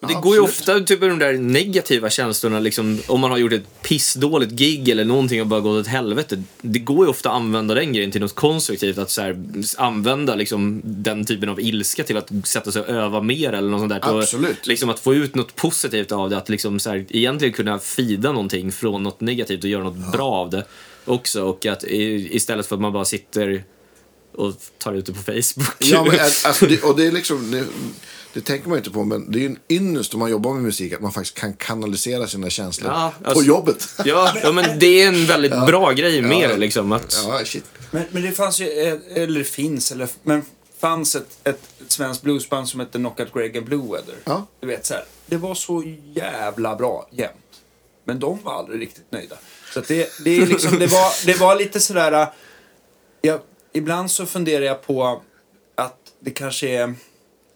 Men Det Ja, går ju ofta typ de där negativa känslorna, liksom, om man har gjort ett pissdåligt gig eller någonting och bara gått åt helvete. Det går ju ofta att använda den grejen till något konstruktivt, att så här, använda liksom, den typen av ilska till att sätta sig och öva mer eller något sånt där. Absolut. Och, liksom, att få ut något positivt av det, att liksom, så här, egentligen kunna fida någonting från något negativt och göra något bra av det också. Och att istället för att man bara sitter och tar ut det på Facebook. Ja, men, alltså, det, och det är liksom, det, det tänker man ju inte på, men det är ju en ynnest om man jobbar med musik att man faktiskt kan kanalisera sina känslor Ja, på alltså- jobbet. Ja, ja, men det är en väldigt bra grej med Ja. det liksom. Att, Ja, shit. Men, men det fanns ju, eh, eller finns, eller, men fanns ett, ett, ett svenskt bluesband som hette Knockout Greg and Blue Weather. Ja. Du vet så här, det var så jävla bra jämt. Men de var aldrig riktigt nöjda. Så det, det, är liksom, det, var, det var lite sådär... äh, Jag, ibland så funderar jag på att det kanske är...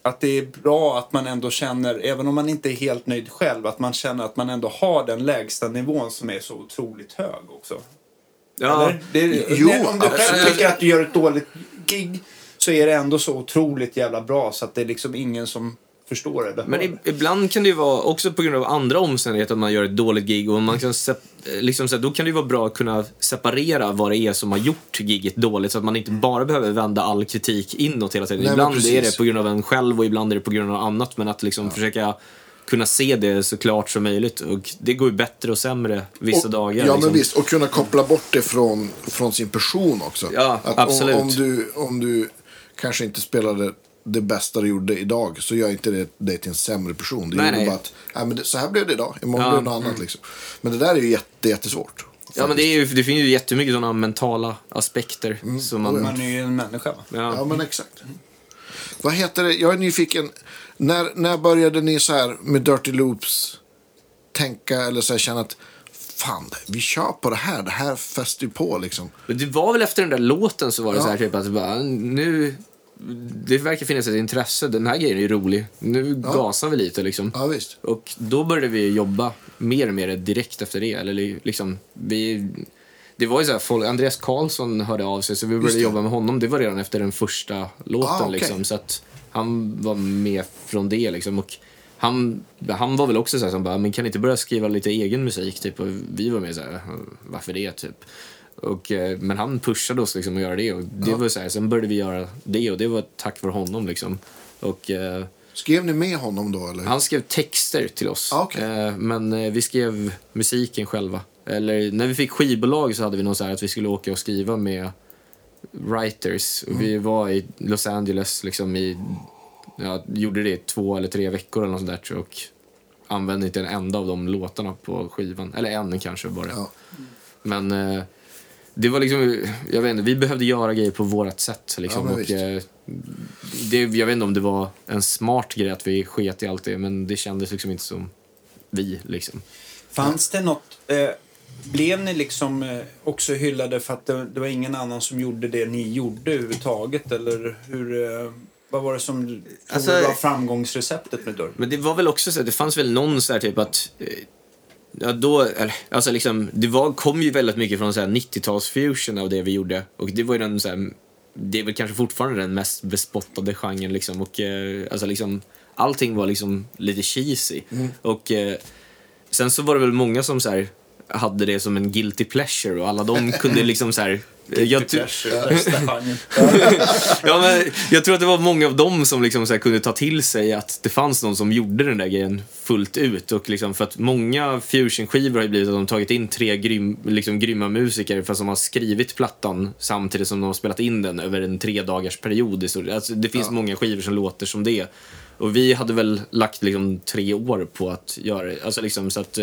Att det är bra att man ändå känner, även om man inte är helt nöjd själv, att man känner att man ändå har den lägsta nivån som är så otroligt hög också. Ja, Eller? Det, Jo, det, om du själv tycker att du gör ett dåligt gig så är det ändå så otroligt jävla bra så att det är liksom ingen som förstår det. Men i, ibland kan det ju vara också på grund av andra omständigheter att man gör ett dåligt gig och man kan sep- liksom, då kan det ju vara bra att kunna separera vad det är som har gjort giget dåligt så att man inte bara behöver vända all kritik inåt hela tiden. Nej, ibland är det på grund av en själv och ibland är det på grund av annat men att liksom försöka kunna se det så klart som möjligt och det går ju bättre och sämre vissa Och- dagar. Ja, liksom. men visst. Och kunna koppla bort det från, från sin person också. Ja, att absolut. Om, om, du, om du kanske inte spelade det bästa du gjorde idag så gör inte det dig till en sämre person. Det Nej, är nej. bara att nej, men det, så här blev det idag. Imorgon Ja. blev det något annat. Liksom. Men det där är ju jätte, jättesvårt. Ja, men det, är ju, det finns ju jättemycket sådana mentala aspekter som man... Man är ju en människa. Ja, Ja. men exakt. Vad heter det? Jag är nyfiken. När, när började ni så här med Dirty Loops tänka eller så här känna att fan, vi kör på det här. Det här fäster ju på liksom. Men Det var väl efter den där låten så var det Ja. så här typ att bara, nu... Det verkar finnas ett intresse. Den här grejen är ju rolig. Nu gasar vi lite liksom. Ja, visst. Och då började vi jobba mer och mer direkt efter det. Eller li- liksom, vi... Det var ju så här, folk, Andreas Karlsson hörde av sig så vi började jobba med honom. Det var redan efter den första låten Ah, okej. liksom. Så att han var med från det liksom. Och han, han var väl också så här som bara, men kan ni inte börja skriva lite egen musik? Typ. Och vi var med så här, varför det? Typ. Och, eh, men han pushade oss liksom att göra det. Och det var så här, sen började vi göra det och det var tack vare honom. Liksom. Och, eh, Skrev ni med honom då? Eller? han skrev texter till oss. Ah, okej. Eh, Men vi skrev musiken själva. Eller när vi fick skivbolag så hade vi någon så här att vi skulle åka och skriva med writers. Mm. Vi var i Los Angeles liksom i, ja, gjorde det i två eller tre veckor eller något sånt där och använde inte en enda av de låtarna på skivan. Eller en kanske bara. Ja. Men det var liksom, jag vet inte, vi behövde göra grejer på vårt sätt. Liksom, Ja, och, visst. eh, det, jag vet inte om det var en smart grej att vi sket i allt det, men det kändes liksom inte som vi. Liksom. Fanns det något... Eh, blev ni liksom eh, också hyllade för att det, det var ingen annan som gjorde det ni gjorde överhuvudtaget? Eller hur... Eh, vad var det som Alltså- var framgångsreceptet med Dörr? Men det var väl också så, det fanns väl någon så här typ att eh, Ja, då, alltså liksom, det var, kom ju väldigt mycket från så här 90-tals-fusion av det vi gjorde. Och det var ju den så här, det är väl kanske fortfarande den mest bespottade genren liksom. Och eh, alltså liksom, allting var liksom lite cheesy. Och eh, sen så var det väl många som så här hade det som en guilty pleasure och alla de kunde liksom så här... Jag, ja, men jag tror att det var många av dem som liksom så kunde ta till sig att det fanns någon som gjorde den där grejen fullt ut. Och liksom för att många fusionskivor har ju blivit att de tagit in tre grym, liksom grymma musiker fast de har skrivit plattan samtidigt som de har spelat in den över en tre dagars period. Alltså, det finns många skivor som låter som det. Och vi hade väl lagt liksom tre år på att göra det. Alltså liksom så att...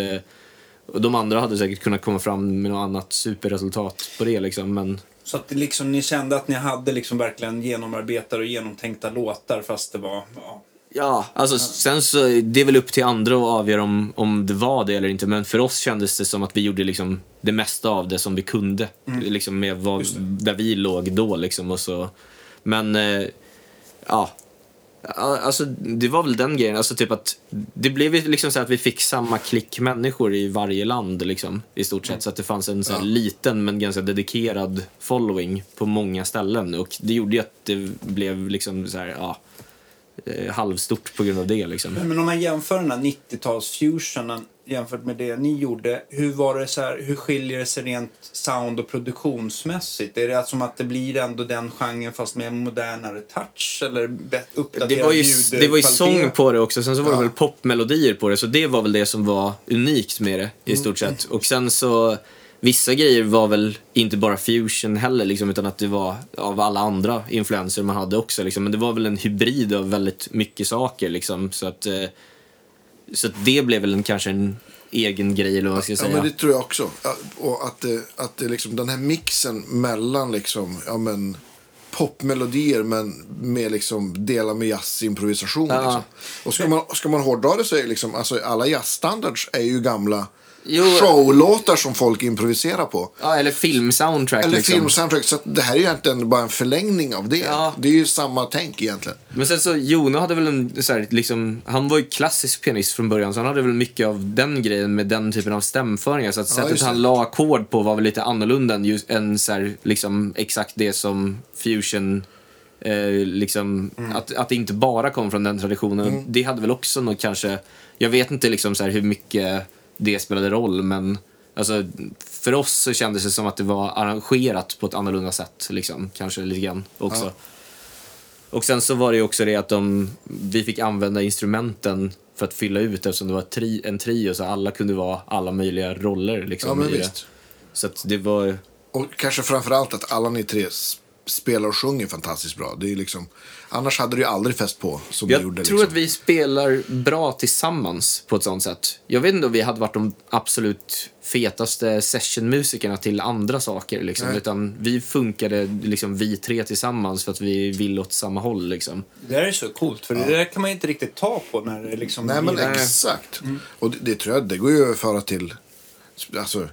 de andra hade säkert kunnat komma fram med något annat superresultat på det liksom, men... Så att liksom, ni kände att ni hade liksom verkligen genomarbetade och genomtänkta låtar fast det var... Ja. Ja, alltså sen så, det är väl upp till andra att avgöra om, om det var det eller inte. Men för oss kändes det som att vi gjorde liksom det mesta av det som vi kunde. Liksom med vad, där vi låg då liksom och så. Men, eh, ja. Ja, Alltså, det var väl den grejen. Alltså, typ att det blev liksom så att vi fick samma klick människor i varje land liksom, i stort sett. Så att det fanns en så här liten men ganska dedikerad following på många ställen. Och det gjorde ju att det blev liksom så här, ja, eh, halvstort på grund av det. Liksom. Men om man jämför den här 90-talsfusionen jämfört med det ni gjorde. Hur, var det så här, hur skiljer det sig rent sound och produktionsmässigt? Är det som att det blir ändå den genren fast med en modernare touch? Eller uppdaterad Det var, ju, det var ju sång på det också, sen så var det Ja. väl popmelodier på det, så det var väl det som var unikt med det i stort sett. Och sen så, vissa grejer var väl inte bara fusion heller, liksom, utan att det var av alla andra influenser man hade också. Liksom. Men det var väl en hybrid av väldigt mycket saker, liksom, så att, eh, så det blev väl en, kanske en egen grej, eller vad man ska Ja, säga. men det tror jag också. Ja, Och att, det, att det liksom, den här mixen mellan liksom, ja men, popmelodier men med liksom delar med jazzimprovisation. Ja. Liksom. Och ska man, ska man hårdra det så är liksom, alltså alla jazzstandards är ju gamla Jo. showlåtar som folk improviserar på. Ja, eller filmsoundtrack Eller liksom. filmsoundtrack. Så det här är ju egentligen bara en förlängning av det. Ja. Det är ju samma tänk egentligen. Men sen så, Jono hade väl en så här, liksom, han var ju klassisk pianist från början så han hade väl mycket av den grejen med den typen av stämföringar. Så att sättet just det. han la ackord på var väl lite annorlunda än, just, än så här, liksom, exakt det som fusion Eh, liksom, Mm. att, att det inte bara kom från den traditionen. Det hade väl också något kanske, jag vet inte liksom så här, hur mycket det spelade roll men alltså, för oss så kändes det som att det var arrangerat på ett annorlunda sätt. Liksom, kanske lite grann också. Ja. Och sen så var det ju också det att de, vi fick använda instrumenten för att fylla ut eftersom det var tri, en trio så alla kunde vara alla möjliga roller liksom, Ja, men i det. visst. Så det var... Och kanske framförallt att alla ni tre spelar och sjunger fantastiskt bra. Det är liksom, annars hade det ju aldrig fäst på som Jag det gjorde. tror liksom. att vi spelar bra tillsammans på ett sånt sätt. Jag vet inte om vi hade varit de absolut fetaste sessionmusikerna till andra saker. Liksom, Nej. utan vi funkade liksom, vi tre tillsammans för att vi vill åt samma håll. Liksom. Det är så coolt, för det där kan man inte riktigt ta på när det liksom Nej, men exakt. Mm. Och det, det tror jag, det går ju att överföra till... Alltså,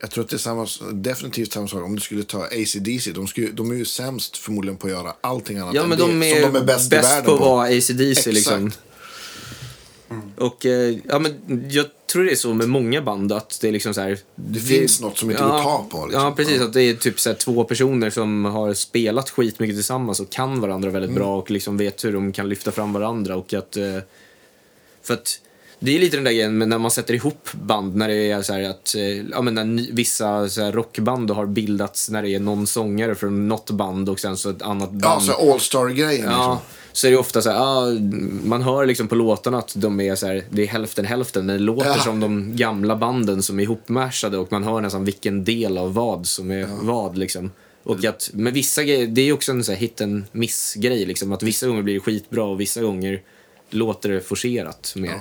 jag tror att det är samma, definitivt samma sak om du skulle ta AC/DC. De, skulle, de är ju sämst förmodligen på att göra allting annat Ja, än men det de är, som de är bäst, i världen på att vara AC/DC. Liksom. Exakt. Och eh, ja, men jag tror det är så med många band att det är liksom så här. Det, finns något som inte går att ta på, liksom. Ja, precis. Ja. Att det är typ så här, två personer som har spelat skitmycket tillsammans och kan varandra väldigt Mm. bra och liksom vet hur de kan lyfta fram varandra. Och att, eh, för att det är lite den där grejen med när man sätter ihop band när det är så att eh, ja, men när vissa så rockband har bildats när det är någon sångare från något band och sen så ett annat band. Ja, så All-star-grejen. Ja, Liksom. så är det ofta så här, ja, man hör liksom på låtarna att de är så här, det är hälften hälften, men det låter Ja. som de gamla banden som är ihopmashade och man hör nästan vilken del av vad som är vad liksom. Och att, men vissa grejer, det är också en så här hit and miss grej liksom, att vissa gånger blir det skitbra och vissa gånger låter det forcerat mer. Ja.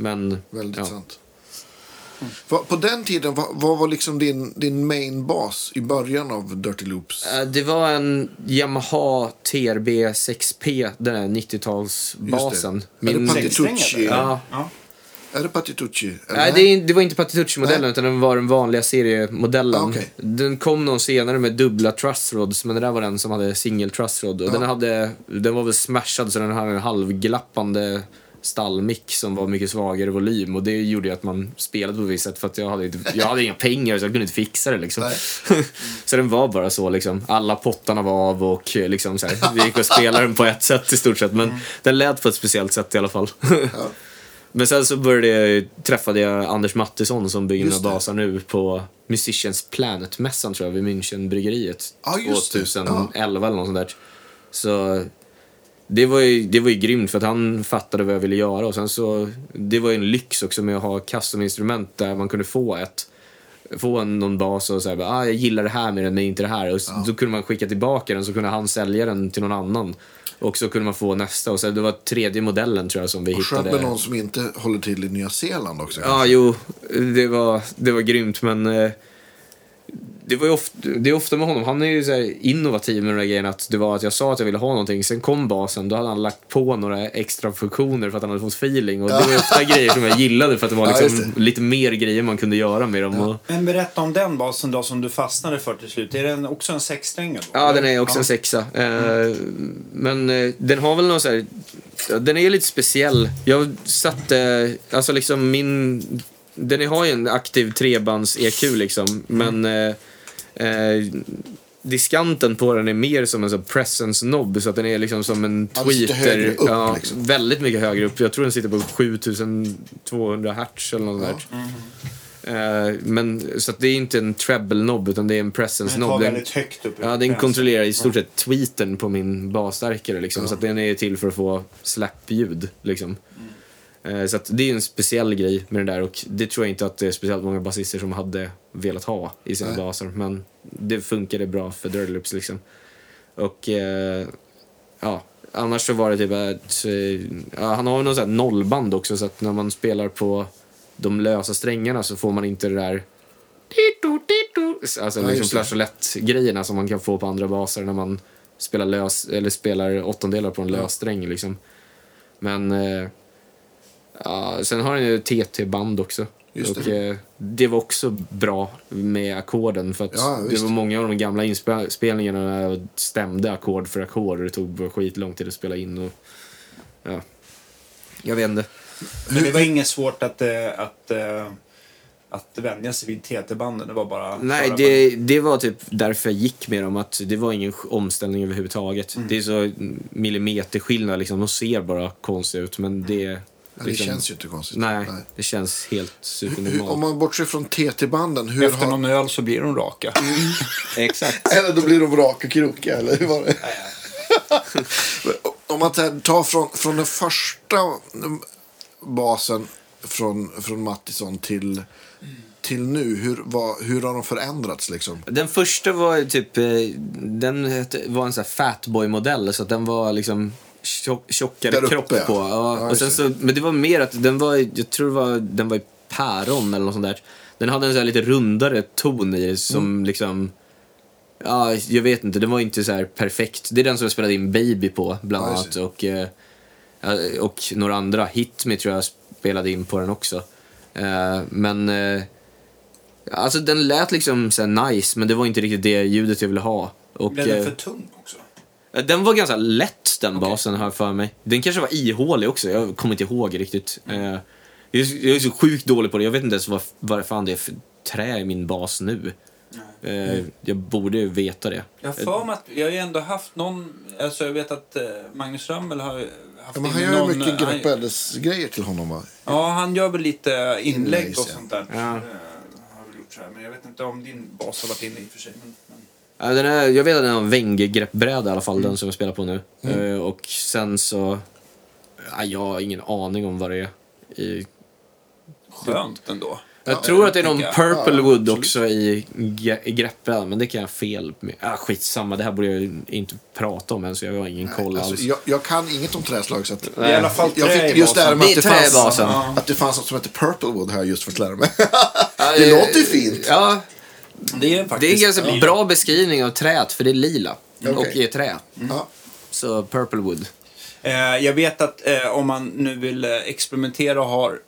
Men, Väldigt ja. sant. Va- På den tiden, vad, vad var liksom din, din main bas i början av Dirty Loops? Eh, Det var en Yamaha TRB 6P, den där 90-talsbasen. Är det Patitucci? Ja. Ja. Är det Patitucci? Nej, det, det var inte Patitucci-modellen utan det var den vanliga seriemodellen. Ah, okej. Den kom någon senare med dubbla truss rods, men det där var den som hade single truss rod. Och den, hade, den var väl smashad så den hade en halvglappande stallmick som var mycket svagare volym och det gjorde ju att man spelade på ett visst sätt för att jag hade, inte, jag hade inga pengar så jag kunde inte fixa det liksom. så den var bara så liksom. Alla pottarna var av och liksom så här, det gick att spela den på ett sätt i stort sett men den lät på ett speciellt sätt i alla fall. Men sen så började jag, träffade jag Anders Mattisson som bygger mina basar nu på Musicians Planet-mässan tror jag vid Münchenbryggeriet. Ja, just det. 2011 eller något sånt där. Så det var, ju, det var ju grymt för att han fattade vad jag ville göra och sen så, det var ju en lyx också med att ha custom-instrument där man kunde få ett få en, någon bas och säga ah, jag gillar det här med den men inte det här. Och s- Då kunde man skicka tillbaka den så kunde han sälja den till någon annan. Och så kunde man få nästa. Och så, det var tredje modellen tror jag som vi Skönt hittade. med någon som inte håller till i Nya Zeeland också. Ja, kanske. jo, det var, det var grymt, men eh, det, var ju ofta, det är ofta med honom, han är ju så här innovativ med de där grejerna. Att det var att jag sa att jag ville ha någonting, sen kom basen, då hade han lagt på några extra funktioner för att han hade fått feeling. Och det var ju ofta grejer som jag gillade för att det var Ja, liksom just det. lite mer grejer man kunde göra med dem. Och, Men berätta om den basen då som du fastnade för till slut. Är den också en sexsträngad? då, Ja, den är också en sexa. Eh, men eh, den har väl någon så här... ja, Den är lite speciell. Jag satte... Alltså liksom min... Den har ju en aktiv trebands-EQ liksom, men... Eh, eh, diskanten på den är mer som en sån presence-knobb, så att den är liksom som en Ja, tweeter. upp, ja, liksom. Väldigt mycket högre upp. Jag tror den sitter på 7200 hertz eller något där. Eh, men, så att det är inte en treble-knobb, utan det är en Den tar presence-knobb. Den- högt upp. Ja, den kontrollerar i stort sett tweeten på min basstärkare liksom. Så att den är till för att få slap-ljud liksom. Eh, Så att det är en speciell grej med den där och det tror jag inte att det är speciellt många basister som hade velat ha i sina Nej. baser. Men det funkade bra för Dirty Loops liksom. Och eh, ja, annars så var det typ att eh, ja, han har någon sån nollband också så att när man spelar på de lösa strängarna så får man inte det där Alltså Ja, liksom just det. flageolett-grejerna som man kan få på andra baser när man spelar, lös, eller spelar åttondelar på en lös sträng. Liksom. Men eh, ja, sen har han ju TT-band också. Just och det. eh, det var också bra med ackorden för att Ja, det var många av de gamla inspelningarna där jag stämde ackord för ackord och det tog skitlång tid att spela in. Och, ja. Jag vet inte. Men det var inget svårt att, eh, att, eh, att vänja sig vid TT-banden. Det var bara... Nej, det, det var typ därför jag gick med dem. Att det var ingen omställning överhuvudtaget. Mm. Det är så millimeterskillnad. Liksom. De ser bara konstiga ut, men det... Ja, det liksom- känns ju inte konstigt. Nej, det känns helt supernormalt. om man bortser från TT-banden, hur Efter har... någon öl så blir de raka. Exakt. Eller då blir de raka och krokiga, eller hur var det? Om man tar- från, från den första basen från, från Mattisson till, till nu, hur, vad, hur har de förändrats liksom? Den första var typ... eh, Den var en sån här fatboy-modell, så att den var liksom tjock, tjockare kropp på. Ja, Ja, och sen så, men det var mer att den var, jag tror det var, den var i päron eller något sånt där. Den hade en här lite rundare ton i som Mm. liksom... Ja, jag vet inte, den var inte så här perfekt. Det är den som jag spelade in Baby på, bland Ja, annat. Och, eh, och några andra. Hit Me tror jag spelade in på den också. Eh, men... Eh, alltså den lät liksom så här nice, men det var inte riktigt det ljudet jag ville ha. Och, Blev den för tung också? Den var ganska lätt den Okej. basen jag för mig. Den kanske var ihålig också, jag kommer inte ihåg riktigt. Eh, jag, är, så- sjukt dålig på det, jag vet inte ens vad, vad fan det är för trä i min bas nu. Eh, jag borde ju veta det. Jag har för mig att jag har ju ändå haft någon... Alltså jag vet att eh, Magnus Römmel har haft Ja, men han gör någon, ju mycket greppbrädesgrejer till honom va? Ja, han gör väl lite inlägg och sånt där. Ja. Eh, här. Men jag vet inte om din bas har varit inne i och för sig. Men... Ja, den är, jag vet att den har en Wenger-greppbräda i alla fall, den som jag spelar på nu. Eh, och sen så... Ja, jag har ingen aning om vad det är. I, Skönt ändå. jag Ja, tror att det är någon tänker jag. Purple Ja, Wood absolut. också i, greppbrädan, men det kan jag fel med. Ah, skitsamma, det här borde jag ju inte prata om än, så jag har ingen koll alls. Alltså, jag, jag kan inget om träslag så att... Är i alla fall Jag fick just det här med Det att det, fanns, att det fanns något som heter Purple Wood här just för att lära mig. Det låter ju fint. Ja, Det är det är en faktiskt... ganska ja. bra beskrivning av träet, för det är lila. Okej. Och är trä. Ja. Så Purple Wood. Eh, jag vet att eh, om man nu vill eh, experimentera och har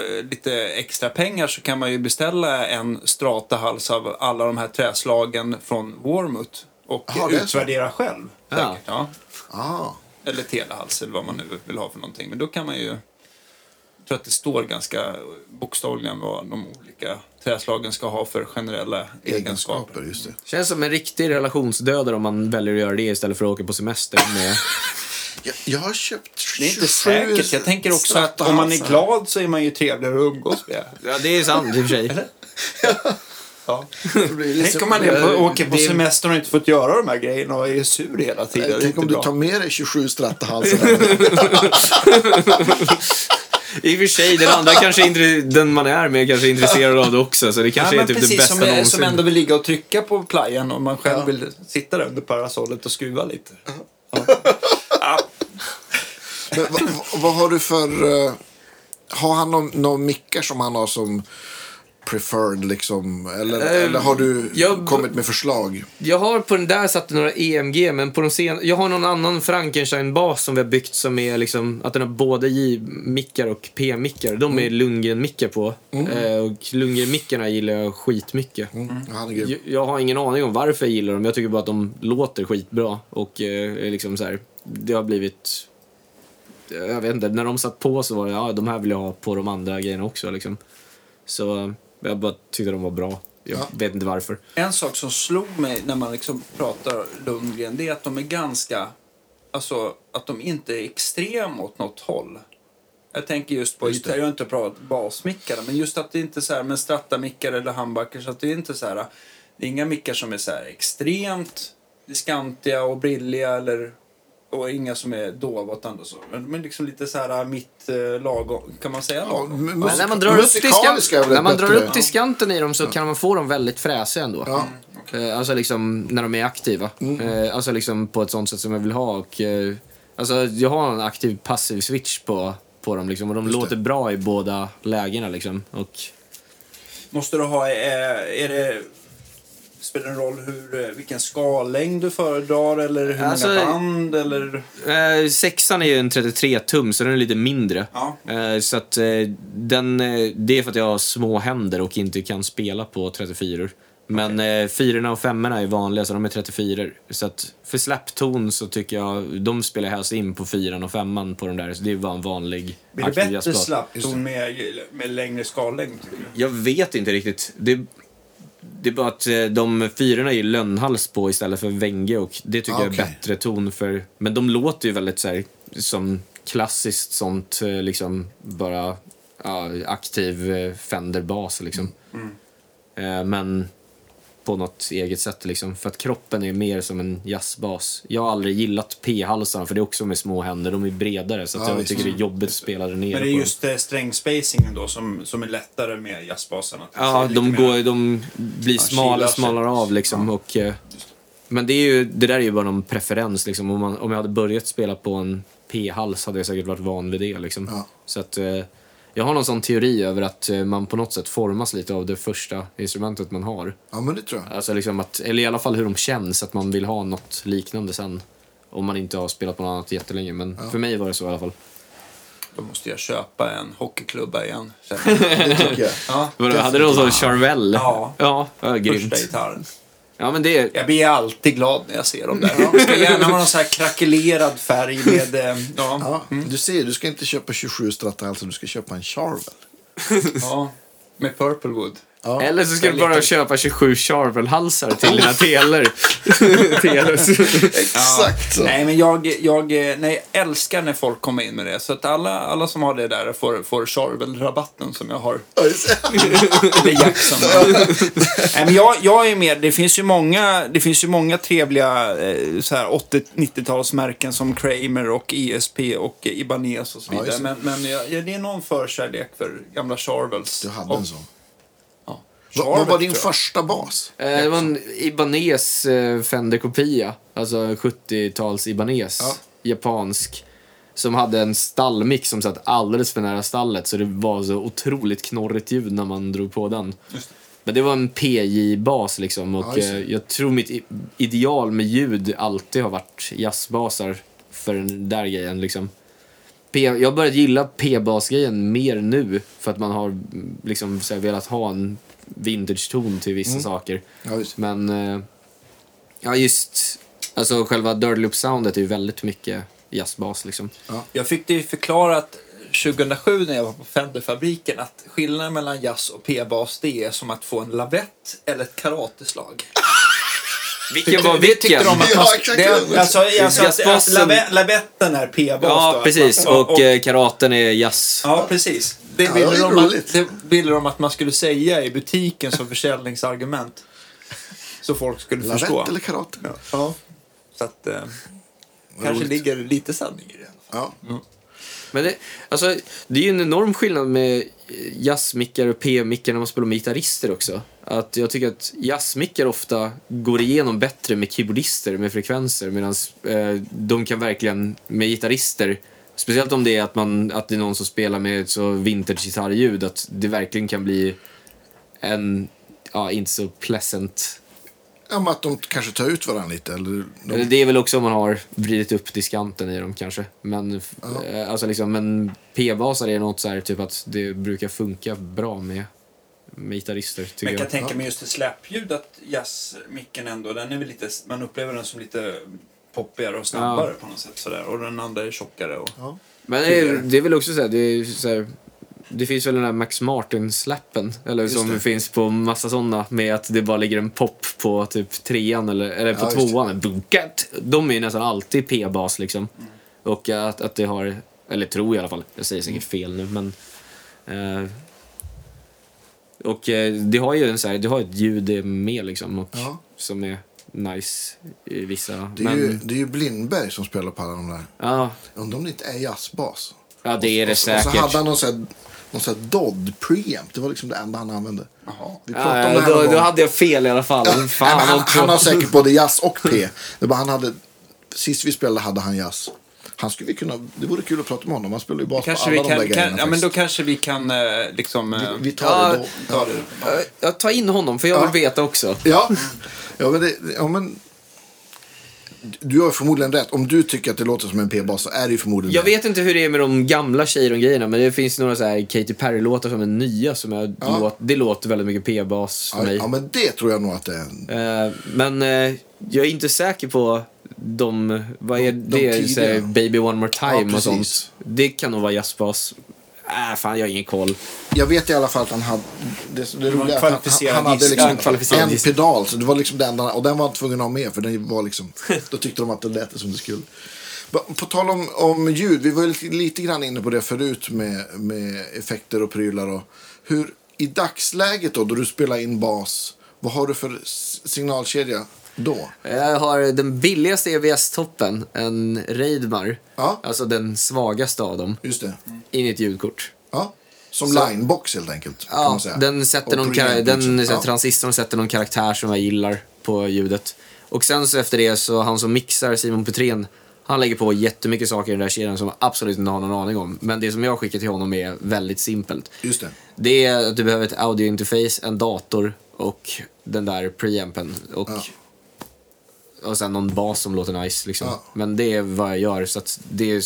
eh, lite extra pengar så kan man ju beställa en strata-hals av alla de här träslagen från Warmouth och så. utvärdera själv. Ja. Säkert, ja. Ah. Eller telehals eller vad man nu vill ha för någonting. Men då kan man ju... Jag tror att det står ganska bokstavligen vad de olika träslagen ska ha för generella egenskaper. Egenskaper, just det. Känns som en riktig relationsdödare om man väljer att göra det istället för att åka på semester med... Jag, jag har köpt Det är inte 27 säkert. Jag tänker också att om man är glad så är man ju trevligare att umgås med. Ja, det är sant i och för sig. Ja. Tänk om man är på, åker på semester och inte fått göra de här grejerna och är sur hela tiden. Tänk om du bra. tar med dig 27 strattahalsar. I och för sig, den andra kanske inte, den man är med kanske är intresserad av det också, så det Ja, kanske men är typ det precis, bästa som, är- någonsin. som ändå vill ligga och trycka på playan och man själv Ja. vill sitta där under parasollet och skruva lite. Men, vad, vad- har du för... eh, har han någon, någon mickar som han har som preferred liksom? Eller, Eh, eller har du jag- kommit med förslag? Jag har på den där satt några EMG, men på de sen... jag har någon annan Frankenstein-bas som vi har byggt som är liksom att den har både J-mickar och P-mickar. De är Lundgren-mickar på. Eh, och Lundgren-mickarna gillar jag skitmycket. Ja, är grym. Jag, jag har ingen aning om varför jag gillar dem. Jag tycker bara att de låter skitbra. Och eh, liksom så här, det har blivit... Jag vet inte, när de satt på så var det, ja de här vill jag ha på de andra grejerna också liksom. Så jag bara tyckte de var bra. Jag Ja. vet inte varför. En sak som slog mig när man liksom pratar Lundgren, det är att de är ganska... Alltså, att de inte är extrema åt något håll. Jag tänker just på Just gitarr, jag har inte pratat basmickare, men just att det inte är så här med strattamickar eller handbackers, så att det är inte så här... Det är inga mickar som är så här extremt diskantiga och brilliga eller... Och inga som är dova åt andra så. Men, men liksom lite så här mitt eh, lagom, kan man säga Ja, när man drar upp, väl när man drar upp till skanten i dem så kan man få dem väldigt fräsiga ändå. Ja. Eh, Alltså liksom när de är aktiva. Eh, Alltså liksom på ett sånt sätt som jag vill ha. Och, eh, alltså jag har en aktiv passiv switch på, på dem liksom, och de Just det. låter bra i båda lägena. Liksom. Och, Måste du ha, är det spelar det en roll hur, eh, vilken skallängd du föredrar eller hur Alltså- många band eller? Eh, sexan är ju en 33 tum, så den är lite mindre. Ja. Eh, så att eh, den, eh, det är för att jag har små händer och inte kan spela på 34 Men eh, fyrorna och femmorna är vanliga, så de är 34 Så att för släppton så tycker jag, de spelar helst in på fyran och femman på de där. Så det är bara en vanlig Blir det bättre slappton med, med längre skallängd? Jag vet inte riktigt. Det, det är bara att eh, de fyrorna är lönnhals på istället för vänge och det tycker Ah, jag är bättre ton för. Men de låter ju väldigt så här, som klassiskt sånt, eh, liksom bara ja, aktiv eh, Fender-bas liksom. Eh, Men på något eget sätt liksom. För att kroppen är mer som en jazzbas. Jag har aldrig gillat P-halsarna för det är också med små händer. De är bredare så att Ja, jag visst. tycker det är jobbigt att spela där nere Men det är på just eh, strängspacingen då som, som är lättare med det Ja, de, mer- går, de blir Ja, smalare, av liksom. Och, eh, men det, är ju, det där är ju bara någon preferens. Liksom. Om, man, om jag hade börjat spela på en P-hals hade jag säkert varit van vid det. Liksom. Ja. Så att, eh, jag har någon sån teori över att eh, man på något sätt formas lite av det första instrumentet man har. Ja, men det tror jag. Alltså liksom att, eller i alla fall hur de känns, att man vill ha något liknande sen. Om man inte har spelat på något annat jättelänge. Men för mig var det så i alla fall. Då måste jag köpa en hockeyklubba igen. Det tycker jag. Ja, Vadå, hade du någon sån Charvel? Ja. Ja, ja grymt. första gitarren. Ja, men det. Jag blir alltid glad när jag ser dem där. Det ska gärna vara någon så här krackelerad färg med... eh, Ja, Ja, Du ser, du ska inte köpa 27 Stratahalser, du ska köpa en Charvel. ja, med Purplewood. Ja. Eller så ska du bara köpa 27 Charvel-halsar till dina teler. Telers. Exakt så. Nej, men jag, jag, nej, jag älskar när folk kommer in med det. Så att alla, alla som har det där får, får Charvel-rabatten som jag har. Ja. Eller Jackson. nej, men jag, jag är med. Det finns ju många, det finns ju många trevliga eh, så här 80-90-talsmärken som Kramer och ESP och Ibanez och så Ja, vidare. det. men men jag, ja, det är någon förkärlek för gamla Charvels. Du hade Och- en sån. Ja. Vad, var din första bas? Eh, Det var en Ibanez eh, Fender-kopia. Alltså 70-tals Ibanez. Ja. Japansk. Som hade en stallmix som satt alldeles för nära stallet. Så det var så otroligt knorrigt ljud när man drog på den. Just det. Men det var en PJ-bas liksom. Ja, Och det. eh, jag tror mitt ideal med ljud alltid har varit jazzbasar. För den där grejen liksom. P, jag har börjat gilla P-basgrejen mer nu. För att man har mm, liksom så här, velat ha en vintage-ton till vissa saker. Ja, just. Men, eh, ja just, alltså själva Dirty Loop-soundet är ju väldigt mycket jazzbas liksom. Jag fick det ju förklarat 2007 när jag var på Fenderfabriken att skillnaden mellan jazz och p-bas det är som att få en lavett eller ett karateslag. Vilken var tyckte vilken? de att man, Ja, exakt. det, alltså, alltså Jazzbasen- lavetten är p-bas. då, Ja, att precis. man- Och, eh, karaten är jazz. Ja, precis. Det Ja, ville, det är de att, roligt. det ville de att man skulle säga i butiken som försäljningsargument. Så folk skulle förstå. Lavett eller karate? Ja. ja. Så att eh, kanske roligt. ligger lite sanning i det. Ja. Men det, alltså, det är ju en enorm skillnad med jazzmickar och P-mickar när man spelar med gitarrister också. Att jag tycker att jazzmickar ofta går igenom bättre med keyboardister med frekvenser medan eh, de kan verkligen med gitarrister Speciellt om det är att, man, att det är någon som spelar med ett så vintage gitarrljud att det verkligen kan bli en, ja, inte så pleasant ja, men att de kanske tar ut varandra lite. Eller de, Eller Det är väl också om man har vridit upp diskanten i dem kanske. Men, eh, alltså liksom, men P-basar är något så här, typ att det brukar funka bra med, med gitarrister, tycker Men jag kan jag. tänka mig just ett släpljud att jazzmicken ändå, den är väl lite, man upplever den som lite poppigare och snabbare på något sätt sådär. Och den andra är tjockare och... ja. Men det är, det är väl också så här, det, är så här, det finns väl den där Max Martin-slappen, eller Just som det. finns på massa sådana med att det bara ligger en pop på typ trean eller, eller på Ja, tvåan. Bunkat. De är ju nästan alltid P-bas liksom. Mm. Och att, att det har, eller tror i alla fall, jag säger säkert Mm. fel nu men... Eh, och eh, det har ju en så här, det har ett ljud med liksom och, Ja. som är nice i vissa. Det, är men, ju, det är ju Blindberg som spelar på alla de där. ja, Undrar om det inte är jazzbas. ja, det är det och, säkert. Och så hade han någon sån här, någon sån här Dodd preamp. Det var liksom det enda han använde. Jaha. Vi pratade Ja, om det här då, någon då hade jag fel i alla fall. Ja, Fan, nej, han, också. han har säkert både jazz och P. Det bara han hade, sist vi spelade hade han jazz. Han skulle vi kunna, det vore kul att prata med honom. Han spelar ju bas på alla vi de där kan, grejerna. kan, ja, men då kanske vi kan eh, liksom... eh, vi tar Ja, det då. ta det. Ja, Jag tar in honom, för jag vill Ja. veta också. Ja, ja, men det, ja men... Du har förmodligen rätt. Om du tycker att det låter som en p-bas så är det ju förmodligen Jag det. vet inte hur det är med de gamla Cheiron-grejerna, men det finns några så här Katy Perry-låtar som är nya som jag Ja. låt, det låter väldigt mycket p-bas för Ja, mig. ja, men det tror jag nog att det är. Eh, men eh, jag är inte säker på de, vad är De det, tidiga. så här, Baby One More Time Ja, och sånt. Det kan nog vara jazzbas. Äh, fan, jag har ingen koll. Jag vet i alla fall att han hade... Det, det roliga att han, han hade liksom en pedal. Så det var liksom den, och den var han tvungen att ha med för den var liksom... Då tyckte de att det lät som det skulle. På tal om, om ljud, vi var ju lite, lite grann inne på det förut med, med effekter och prylar. Och hur, I dagsläget då, då du spelar in bas, vad har du för signalkedja då? Jag har den billigaste EVS-toppen, en Reidmar. Ja. Alltså den svagaste av dem, Just det. in i ett ljudkort. Ja. Som Så- linebox helt enkelt. Ja, den sätter någon den, ja. transistorn sätter någon karaktär som jag gillar på ljudet. Och sen så efter det så han som mixar, Simon Petrén, han lägger på jättemycket saker i den där kedjan som jag absolut inte har någon aning om. Men det som jag skickar till honom är väldigt simpelt. Just det. Det är att du behöver ett audiointerface, en dator och den där preampen. Och, Ja. Och sen någon bas som låter nice. Liksom. Ja. Men det är vad jag gör, så att det är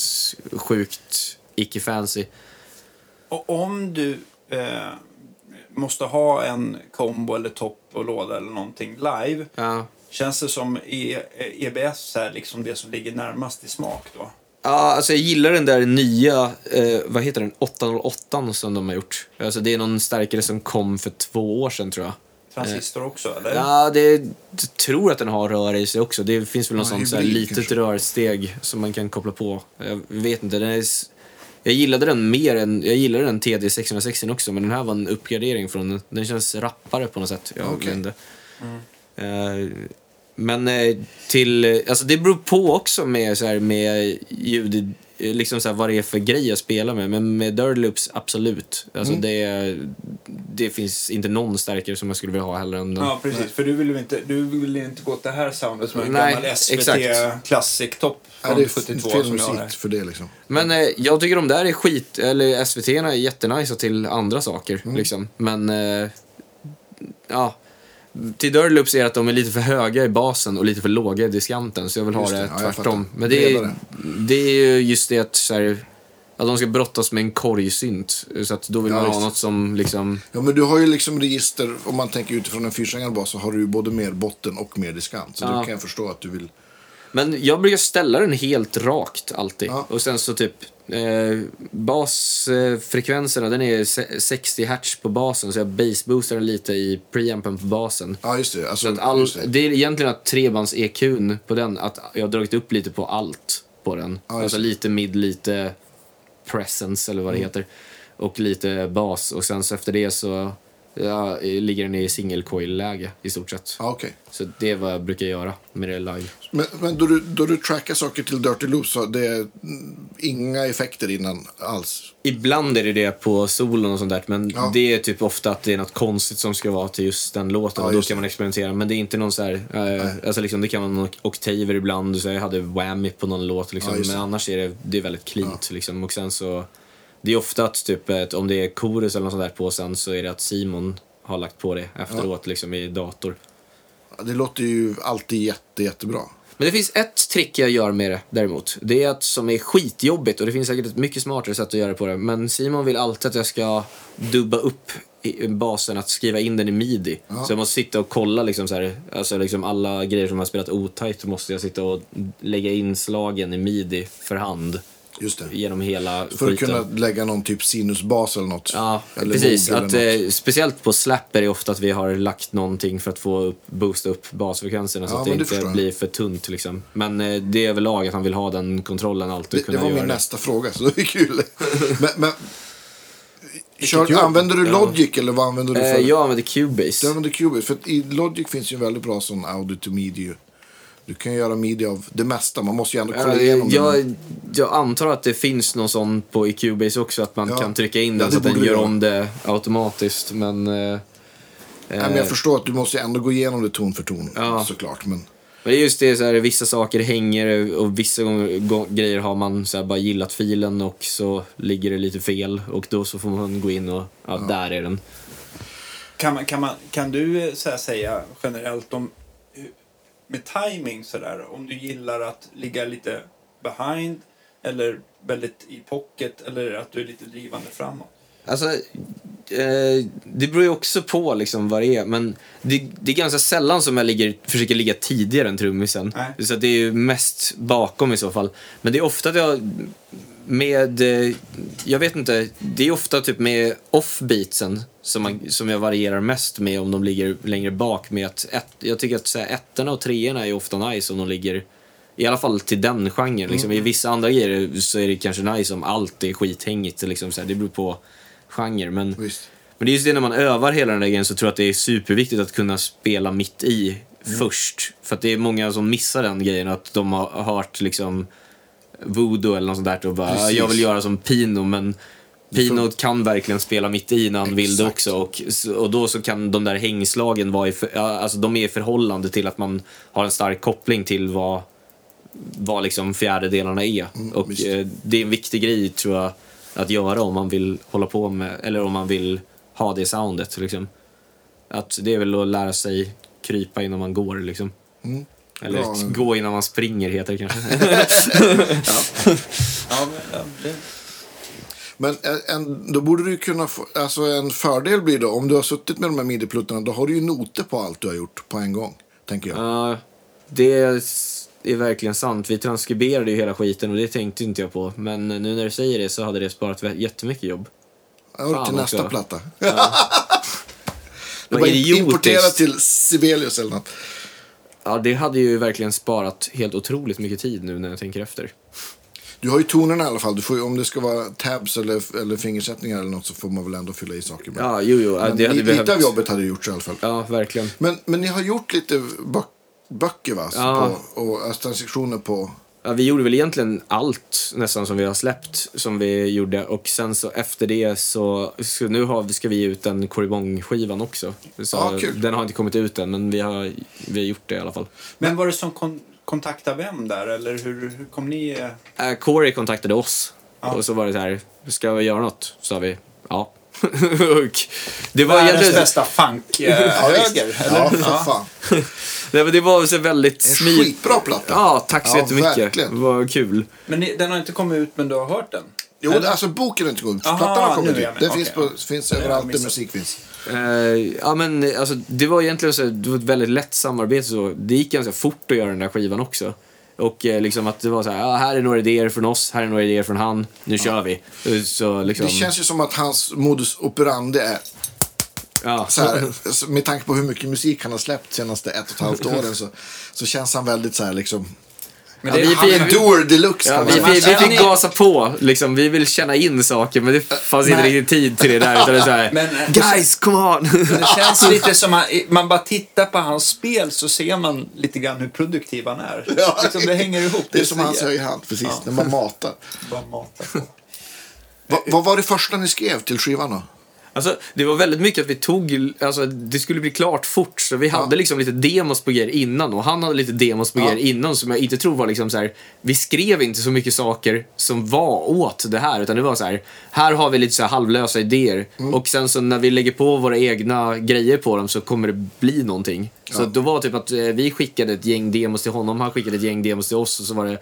sjukt icke-fancy. Och om du eh, måste ha en kombo eller topp och låda eller någonting live. Ja. Känns det som e EBS är liksom det som ligger närmast i smak då? Ja, alltså jag gillar den där nya, eh, vad heter den, 808 som de har gjort. Alltså det är någon starkare som kom för två år sedan tror jag. Transistor också eller? Ja, det, jag tror att den har rör i sig också. Det finns väl något Ja, sånt litet kanske. rörsteg som man kan koppla på. Jag vet inte, den är, jag gillade den mer än, jag gillade den TD 660 också, men den här var en uppgradering från den. Den känns rappare på något sätt. Jag vet inte. Eh, men eh, till, alltså det beror på också med, så här, med ljud, eh, liksom så här, vad det är för grej jag spelar med. Men med Dirty Loops, absolut. Alltså det, det finns inte någon starkare som jag skulle vilja ha heller än den. Ja, precis. För du vill ju inte, du vill inte gå åt det här soundet som en Nej, gammal SVT. Classic-topp Ja, från det är 72 fel som jag har. för det liksom. Men eh, jag tycker de där är skit, eller SVT är jättenice till andra saker. Mm. Liksom. Men, eh, ja. Till Dirty Loops är att de är lite för höga i basen och lite för låga i diskanten. Så jag vill ha Just det, det. Ja, tvärtom. Men det är, det är ju just det att, så här, att de ska brottas med en korgsynt. Så att då vill Ja, man just ha något som liksom... Ja, men du har ju liksom register, om man tänker utifrån en fyrsträngad bas så har du ju både mer botten och mer diskant. Så Ja. då kan jag förstå att du vill... Men jag brukar ställa den helt rakt alltid. Ja. Och sen så typ eh, basfrekvenserna, den är se- 60 hertz på basen så jag baseboostar den lite i preampen på basen. Ja, just det. Alltså, Så att all, det. det är egentligen att trebands-EQn på den, att jag har dragit upp lite på allt på den. Ja, alltså lite mid, lite presence eller vad det Mm. heter. Och lite bas. Och sen så efter det så ja, ligger den i single coil-läge i stort sett. Ja, okej. Så det är vad jag brukar göra med det live. Men, men då, du, då du trackar saker till Dirty Loops så det är inga effekter innan alls? Ibland är det det på solon och sånt där, men Ja. det är typ ofta att det är något konstigt som ska vara till just den låten Ja, och då det. man experimentera. Men det är inte någon så här, eh, alltså liksom, det kan vara någon oktaver ibland, så jag hade whammy på någon låt liksom. Ja, men annars är det, det är väldigt cleant liksom. Och sen så, det är ofta att typ, ett, om det är chorus eller något sånt där på sen så är det att Simon har lagt på det efteråt liksom i dator. Ja, Det låter ju alltid jätte, jättebra. Men det finns ett trick jag gör med det däremot. Det är att som är skitjobbigt och det finns säkert ett mycket smartare sätt att göra det på det. Men Simon vill alltid att jag ska dubba upp basen, att skriva in den i midi. Ja. Så jag måste sitta och kolla liksom så här, alltså liksom alla grejer som har spelat otajt måste jag sitta och lägga in slagen i midi för hand. Just det. Genom hela För att skiten. kunna lägga någon typ sinusbas eller något. Ja, eller precis. Att, eller något. eh, speciellt på Slap är det ofta att vi har lagt någonting för att få upp, boosta upp basfrekvenserna så Ja, att det det inte blir för tunt. Liksom. Men eh, det är överlag att han vill ha den kontrollen alltid. Det, det kunna var göra min nästa fråga, så det är kul. men, men, kör, använder du Logic eller vad använder du för? Eh, jag använder Cubase. Du använder Cubase. För att i Logic finns ju en väldigt bra sån audio to media. Du kan göra media av det mesta. Man måste ju ändå kolla Ja, igenom den. jag, jag antar att det finns någon sån på i Cubase också, att man Ja. kan trycka in Ja, den det så att den gör om det automatiskt. Men, eh, Nej, men jag förstår att du måste ju ändå gå igenom det ton för ton. Ja. Såklart. Men Men det är just det, så här, vissa saker hänger och vissa grejer har man så här, bara gillat filen och så ligger det lite fel och då så får man gå in och, ja, där är den. Kan, man, kan, man, kan du eh, så här, säga generellt om med timing sådär, om du gillar att ligga lite behind eller väldigt i pocket eller att du är lite drivande framåt? Alltså, eh, det beror ju också på liksom vad det är, men det, det är ganska sällan som jag ligger, försöker ligga tidigare än trummisen. Så det är ju mest bakom i så fall. Men det är ofta att jag med, eh, jag vet inte, det är ofta typ med offbeatsen som, man, som jag varierar mest med om de ligger längre bak med att ett, jag tycker att så här, ettorna och treorna är ofta nice om de ligger i alla fall till den genren. Liksom. I vissa andra grejer så är det kanske nice om allt är skithängigt. Liksom, så här, det beror på genre. Men, Visst. men det är just det när man övar hela den där grejen så tror jag att det är superviktigt att kunna spela mitt i först. För att det är många som missar den grejen att de har hört liksom voodoo eller något sånt där och bara Precis. jag vill göra som Pino men Pino kan verkligen spela mitt i när han vill det Exakt. också och, och då så kan de där hängslagen vara i, för, alltså de är i förhållande till att man har en stark koppling till vad, vad liksom fjärdedelarna är. och visst. eh, det är en viktig grej tror jag att göra om man vill hålla på med, eller om man vill ha det soundet liksom. Att det är väl att lära sig krypa innan man går liksom. Eller Bra. gå innan man springer heter det kanske. Ja, men, ja, det, Men en- en, då borde du kunna få, alltså en fördel blir då, om du har suttit med de här midi-pluttarna, då har du ju noter på allt du har gjort på en gång, tänker jag. Ja, det är verkligen sant. Vi transkriberade ju hela skiten och det tänkte inte jag på. Men nu när du säger det så hade det sparat jättemycket jobb. Ja, till nästa också. platta. Vad Bara idiotiskt. importera till Sibelius eller något. Ja, det hade ju verkligen sparat helt otroligt mycket tid nu när jag tänker efter. Du har ju tonerna i alla fall. Du får, om det ska vara tabs eller, eller fingersättningar eller något så får man väl ändå fylla i saker med. Ja, jo, jo. Men det hade li- behövt... Lite av jobbet hade gjorts i alla fall. Ja, verkligen. Men, men ni har gjort lite böck, böcker va? Så Ja. På, och alltså, transaktioner på... Ja, vi gjorde väl egentligen allt nästan som vi har släppt som vi gjorde och sen så efter det så, så nu har, ska vi ge ut en Koribong-skivan också. Så kul. Den har inte kommit ut än men vi har, vi har gjort det i alla fall. men var det som kon kontaktade vem där eller hur, hur kom ni? eh, Äh, Corey kontaktade oss Ja. och så var det så här, ska vi göra något? Sa vi, ja. det var Världens egentligen, bästa funk-höger, eller? Ja, för fan. det, var- det var så väldigt En smidigt. skitbra platta. Ja, tack så Ja, jättemycket. verkligen. Vad kul. Men ni, den har inte kommit ut men du har hört den? Jo, Eller? alltså boken är inte gått ut. Plattan har kommit ut. Den finns, Okej, på, ja. finns har överallt där musik finns. Eh, ja men alltså, det var egentligen så, det var ett väldigt lätt samarbete så. Det gick ganska fort att göra den där skivan också. Och eh, liksom att det var så här, ja, här är några idéer från oss, här är några idéer från han, nu kör vi. Så liksom, Det känns ju som att hans modus operandi är ja. så här, så med tanke på hur mycket musik han har släppt senaste ett och ett halvt åren så, så känns han väldigt så här liksom... Men Ja, det, vi- är vi- doer deluxe Ja, vi, vi, vi fick gasa på, liksom. vi vill känna in saker men det fanns inte riktigt tid till det där. Utan det är så här, Men, Guys, come on! det känns lite som att man bara tittar på hans spel så ser man lite grann hur produktiv han är. Ja. Liksom, det hänger ihop. Det är som hans högerhand, precis, när man matar. Bara mata på. Va, vad var det första ni skrev till skivan då? Alltså, det var väldigt mycket att vi tog, alltså det skulle bli klart fort så vi hade liksom lite demos på grejer innan och han hade lite demos på Ja. grejer innan som jag inte tror var liksom så här. vi skrev inte så mycket saker som var åt det här utan det var så här, här har vi lite så här halvlösa idéer Mm. och sen så när vi lägger på våra egna grejer på dem så kommer det bli någonting. Så Ja. då var det typ att eh, vi skickade ett gäng demos till honom, han skickade ett gäng demos till oss och så var det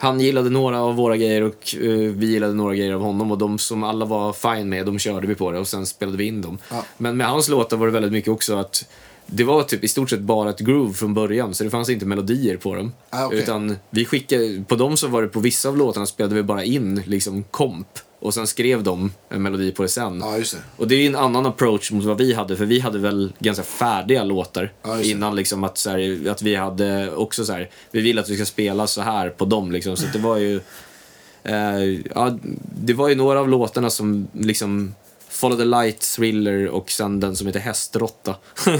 han gillade några av våra grejer och eh, vi gillade några grejer av honom och de som alla var fine med, de körde vi på det och sen spelade vi in dem. Ja. Men med hans låtar var det väldigt mycket också att det var typ i stort sett bara ett groove från början så det fanns inte melodier på dem. Ah, okej. Utan vi skickade, på dem så var det på vissa av låtarna spelade vi bara in liksom komp och sen skrev de en melodi på det sen. Ja, det. Och det är en annan approach mot vad vi hade, för vi hade väl ganska färdiga låtar Ja, innan liksom att, så här, att vi hade också så här, vi vill att vi ska spela så här på dem liksom. Så det var ju, eh, ja, det var ju några av låtarna som liksom Follow the Light, Thriller och sen den som heter Hästråtta.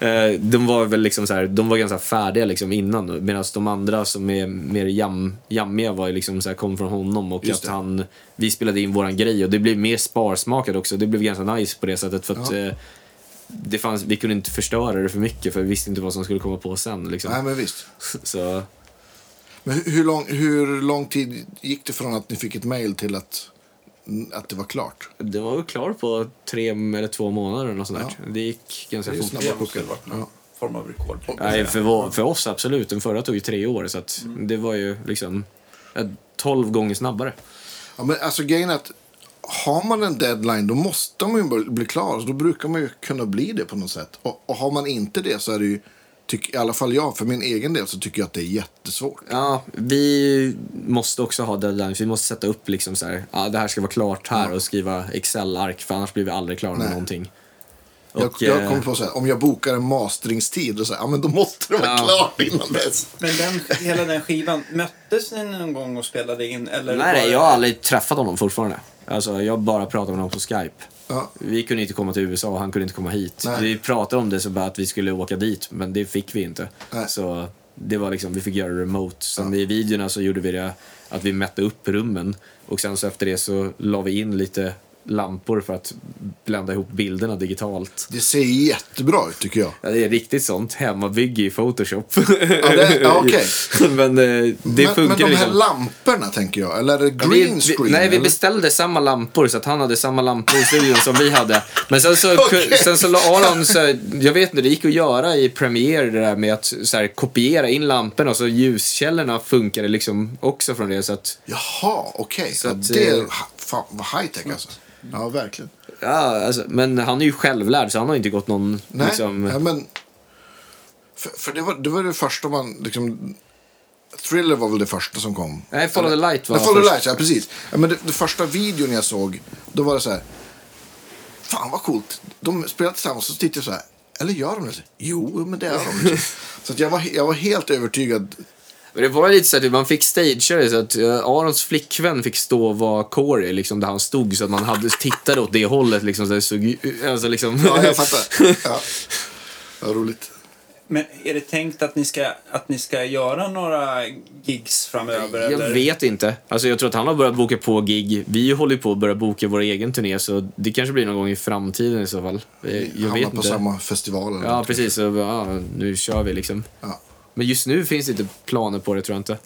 Eh, de var väl liksom så här, de var ganska färdiga liksom innan medan de andra som är mer jam, jammiga var liksom så här, kom från honom och Just att det. han, vi spelade in våran grej och det blev mer sparsmakat också. Det blev ganska nice på det sättet för att Ja. eh, det fanns, vi kunde inte förstöra det för mycket för vi visste inte vad som skulle komma på sen. Liksom. Nej, men visst. Så, Men hur lång, hur lång tid gick det från att ni fick ett mail till att, att det var klart? det var väl klar på tre eller två månader eller sånt där. Det gick ganska Det är fort. snabbt. Det någon form av rekord. Nej, för, vår- för oss absolut. Den förra tog ju tre år så att det var ju liksom 12 gånger snabbare. Ja, men alltså grejen är att har man en deadline då måste man ju bli- bli klar. Så då brukar man ju kunna bli det på något sätt. Och, och har man inte det så är det ju, tyck, i alla fall jag, för min egen del så tycker jag att det är jättesvårt. Ja, vi måste också ha deadlines. Vi måste sätta upp liksom så här, ja, det här ska vara klart här och skriva Excel-ark för annars blir vi aldrig klara med någonting. Jag, Och, jag eh, kommer på så här, om jag bokar en masteringstid, då, så här, ja, men då måste det vara Ja. klart innan dess. Men den, hela den skivan, möttes ni någon gång och spelade in? Eller Nej, nej, var jag har aldrig träffat honom fortfarande. Alltså, jag bara pratar med honom på Skype. Ja. Vi kunde inte komma till USA och han kunde inte komma hit. Nej. Vi pratade om det så bara att vi skulle åka dit, men det fick vi inte. Nej. Så det var liksom, vi fick göra remote. Sen i videorna så gjorde vi det att vi mätte upp rummen och sen så efter det så la vi in lite lampor för att blanda ihop bilderna digitalt. Det ser jättebra ut tycker jag. Ja, det är riktigt sånt hemmabygge i Photoshop. Ja, det, ja, okej. men eh, det Men, funkar men de här liksom. lamporna tänker jag, eller är det Ja, vi- green screen? Vi, nej, vi eller? beställde samma lampor så att han hade samma lampor i studion som vi hade. Men sen så, Okej. sen så la Aron, så, jag vet inte, det gick att göra i Premiere det där med att så här, kopiera in lamporna och så ljuskällorna funkade liksom också från det. Så att, Jaha, okej. Så Ja, att, det är eh, fan, vad high tech alltså. Ja, verkligen. ja, alltså, men han är ju självlärd så han har inte gått någon... Nej, liksom, ja, men... För, för det, var, det var det första man liksom... Thriller var väl det första som kom? Nej, Follow the Light var Nej, Follow the. Light, ja precis. Ja, men det, det första videon jag såg, då var det så här... Fan vad coolt. De spelar tillsammans och så tittade jag så här. Eller gör de det? Jo, men det gör de. så att jag, var, jag var helt övertygad. Men det var lite så att man fick stagea det så att uh, Arons flickvän fick stå och vara Corey, liksom, där han stod så att man hade, tittade åt det hållet. Liksom, så det såg, ut- alltså, liksom, Ja, jag fattar. Ja. Vad roligt. Men är det tänkt att ni ska, att ni ska göra några gigs framöver? Jag eller? vet inte. Alltså jag tror att han har börjat boka på gig. Vi håller på att börja boka vår egen turné, så det kanske blir någon gång i framtiden i så fall. Eh, Jag Hamnar vet på inte. samma festival eller Ja, något. precis. Så, ja, nu kör vi liksom. Ja. Men just nu finns det inte planer på det, tror jag inte.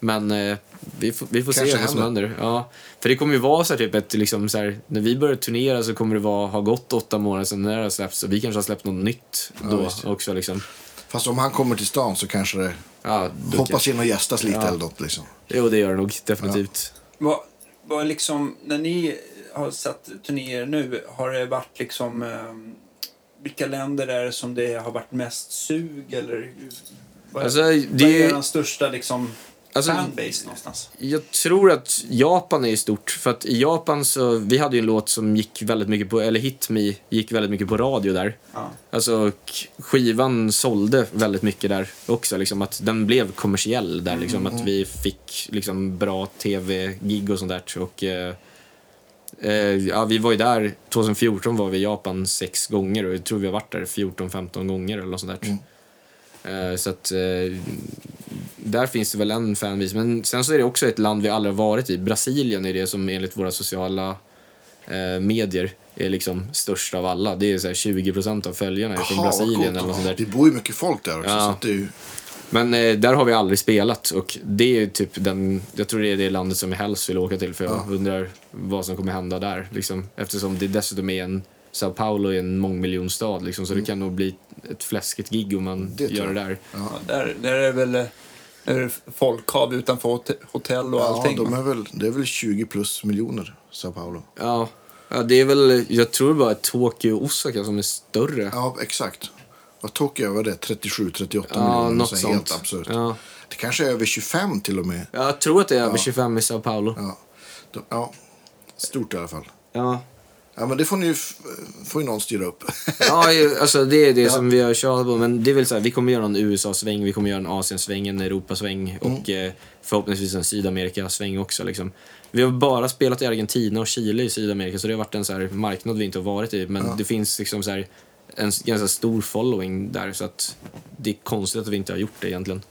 Men eh, vi, får, vi får se Kanske vad som händer. händer. Ja, för det kommer ju vara så här, typ ett, liksom, så här, när vi börjar turnera så kommer det vara, ha gått åtta månader sedan det har släppts. Och vi kanske har släppt något nytt då visst. också. Liksom. Fast om han kommer till stan så kanske det Ja, hoppas in och gästas lite Ja. eller något liksom. Jo, det gör det nog definitivt. Vad, vad liksom, när ni har satt turnéer nu, har det varit liksom... ehm, vilka länder är det som det har varit mest sug eller? Alltså, det är den största liksom Alltså, fanbase någonstans? Jag tror att Japan är stort. För att i Japan så, vi hade ju en låt som gick väldigt mycket på, eller Hit Me gick väldigt mycket på radio där. Ja. Alltså skivan sålde väldigt mycket där också. Liksom, att den blev kommersiell där. Liksom, Att vi fick liksom, bra tv-gig och sånt där. Och, eh, eh, ja, vi var ju där, 2014 var vi i Japan sex gånger och jag tror vi har varit där 14-15 gånger eller något sånt där. Eh, så att eh, där finns det väl en fanbase. Men sen så är det också ett land vi aldrig har varit i. Brasilien är det som enligt våra sociala eh, medier är liksom störst av alla. Det är så här 20% av följarna är från Brasilien eller något där. Det bor ju mycket folk där också. Ja. Så ju... Men eh, där har vi aldrig spelat och det är typ den, jag tror det är det landet som jag helst vill åka till för jag undrar vad som kommer hända där. Liksom, eftersom det dessutom är en, Sao Paulo är en mångmiljonstad liksom, så det kan nog bli ett fläskigt gig om man Mm. Det gör det där. Ja, där, där är väl eh, är folkhav utanför hot- hotell och Ja, allting. de är väl, det är väl 20 plus miljoner, Sao Paulo. Ja, ja, det är väl, jag tror bara Tokyo och Osaka som är större. Ja, exakt. Vad Tokyo var det? 37, 38 Ja, miljoner. något så sånt. Helt absurt. Ja. Det kanske är över 25 till och med. Jag tror att det är över 25 i Sao Paulo. Ja. De, ja. Stort i alla fall. Ja. Ja, men det får, ni, får ju någon styra upp. Ja, alltså det är det som vi har tjatat på. Men det är väl så här, vi kommer göra en USA-sväng, vi kommer göra en Asien-sväng, en Europa-sväng och eh, förhoppningsvis en Sydamerika-sväng också. Liksom. Vi har bara spelat i Argentina och Chile i Sydamerika så det har varit en så här marknad vi inte har varit i. Men det finns liksom så här en ganska stor following där så att det är konstigt att vi inte har gjort det egentligen.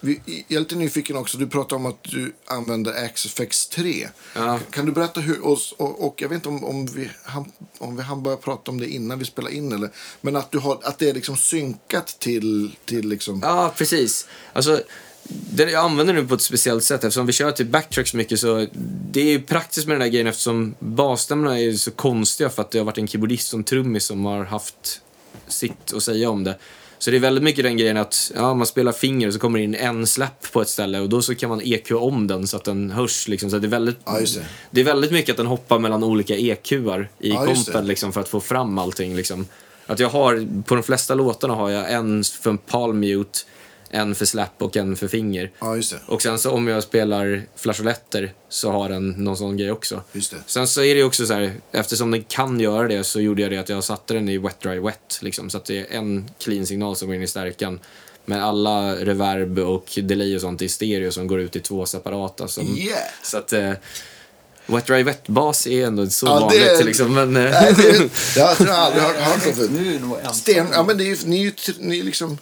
Vi, jag är lite nyfiken också. Du pratade om att du använder XFX 3. Ja. Kan du berätta hur... Och, och, och jag vet inte om, om vi han, om vi hann börja prata om det innan vi spelade in. Eller, men att, du har, att det är liksom synkat till, till liksom... Ja, precis. Alltså, det jag använder nu på ett speciellt sätt eftersom vi kör till backtracks mycket så det är ju praktiskt med den här grejen eftersom basstämmorna är så konstiga för att det har varit en keyboardist en trummis som har haft sitt att säga om det. Så det är väldigt mycket den grejen att ja, man spelar finger och så kommer det in en släpp på ett ställe och då så kan man EQ om den så att den hörs. Liksom. Så det, är väldigt, Ja, det. det är väldigt mycket att den hoppar mellan olika EQar i Ja, kompen liksom, för att få fram allting. Liksom. Att jag har, på de flesta låtarna har jag en för palm mute, en för slap och en för finger. Ja, just det. Och sen så om jag spelar flageoletter så har den någon sån grej också. Just det. Sen så är det också så här, eftersom den kan göra det så gjorde jag det att jag satte den i wet dry wet. Liksom, så att det är en clean signal som går in i stärkan. Med alla reverb och delay och sånt i stereo som går ut i två separata. Som, Yeah! Så att eh, wet dry wet bas är ändå så Ja, det vanligt är- liksom. Men, eh, Nej, det, jag tror jag aldrig hört, hört om förut. Det. Sten, ja, men det är, ju- ni är ju liksom...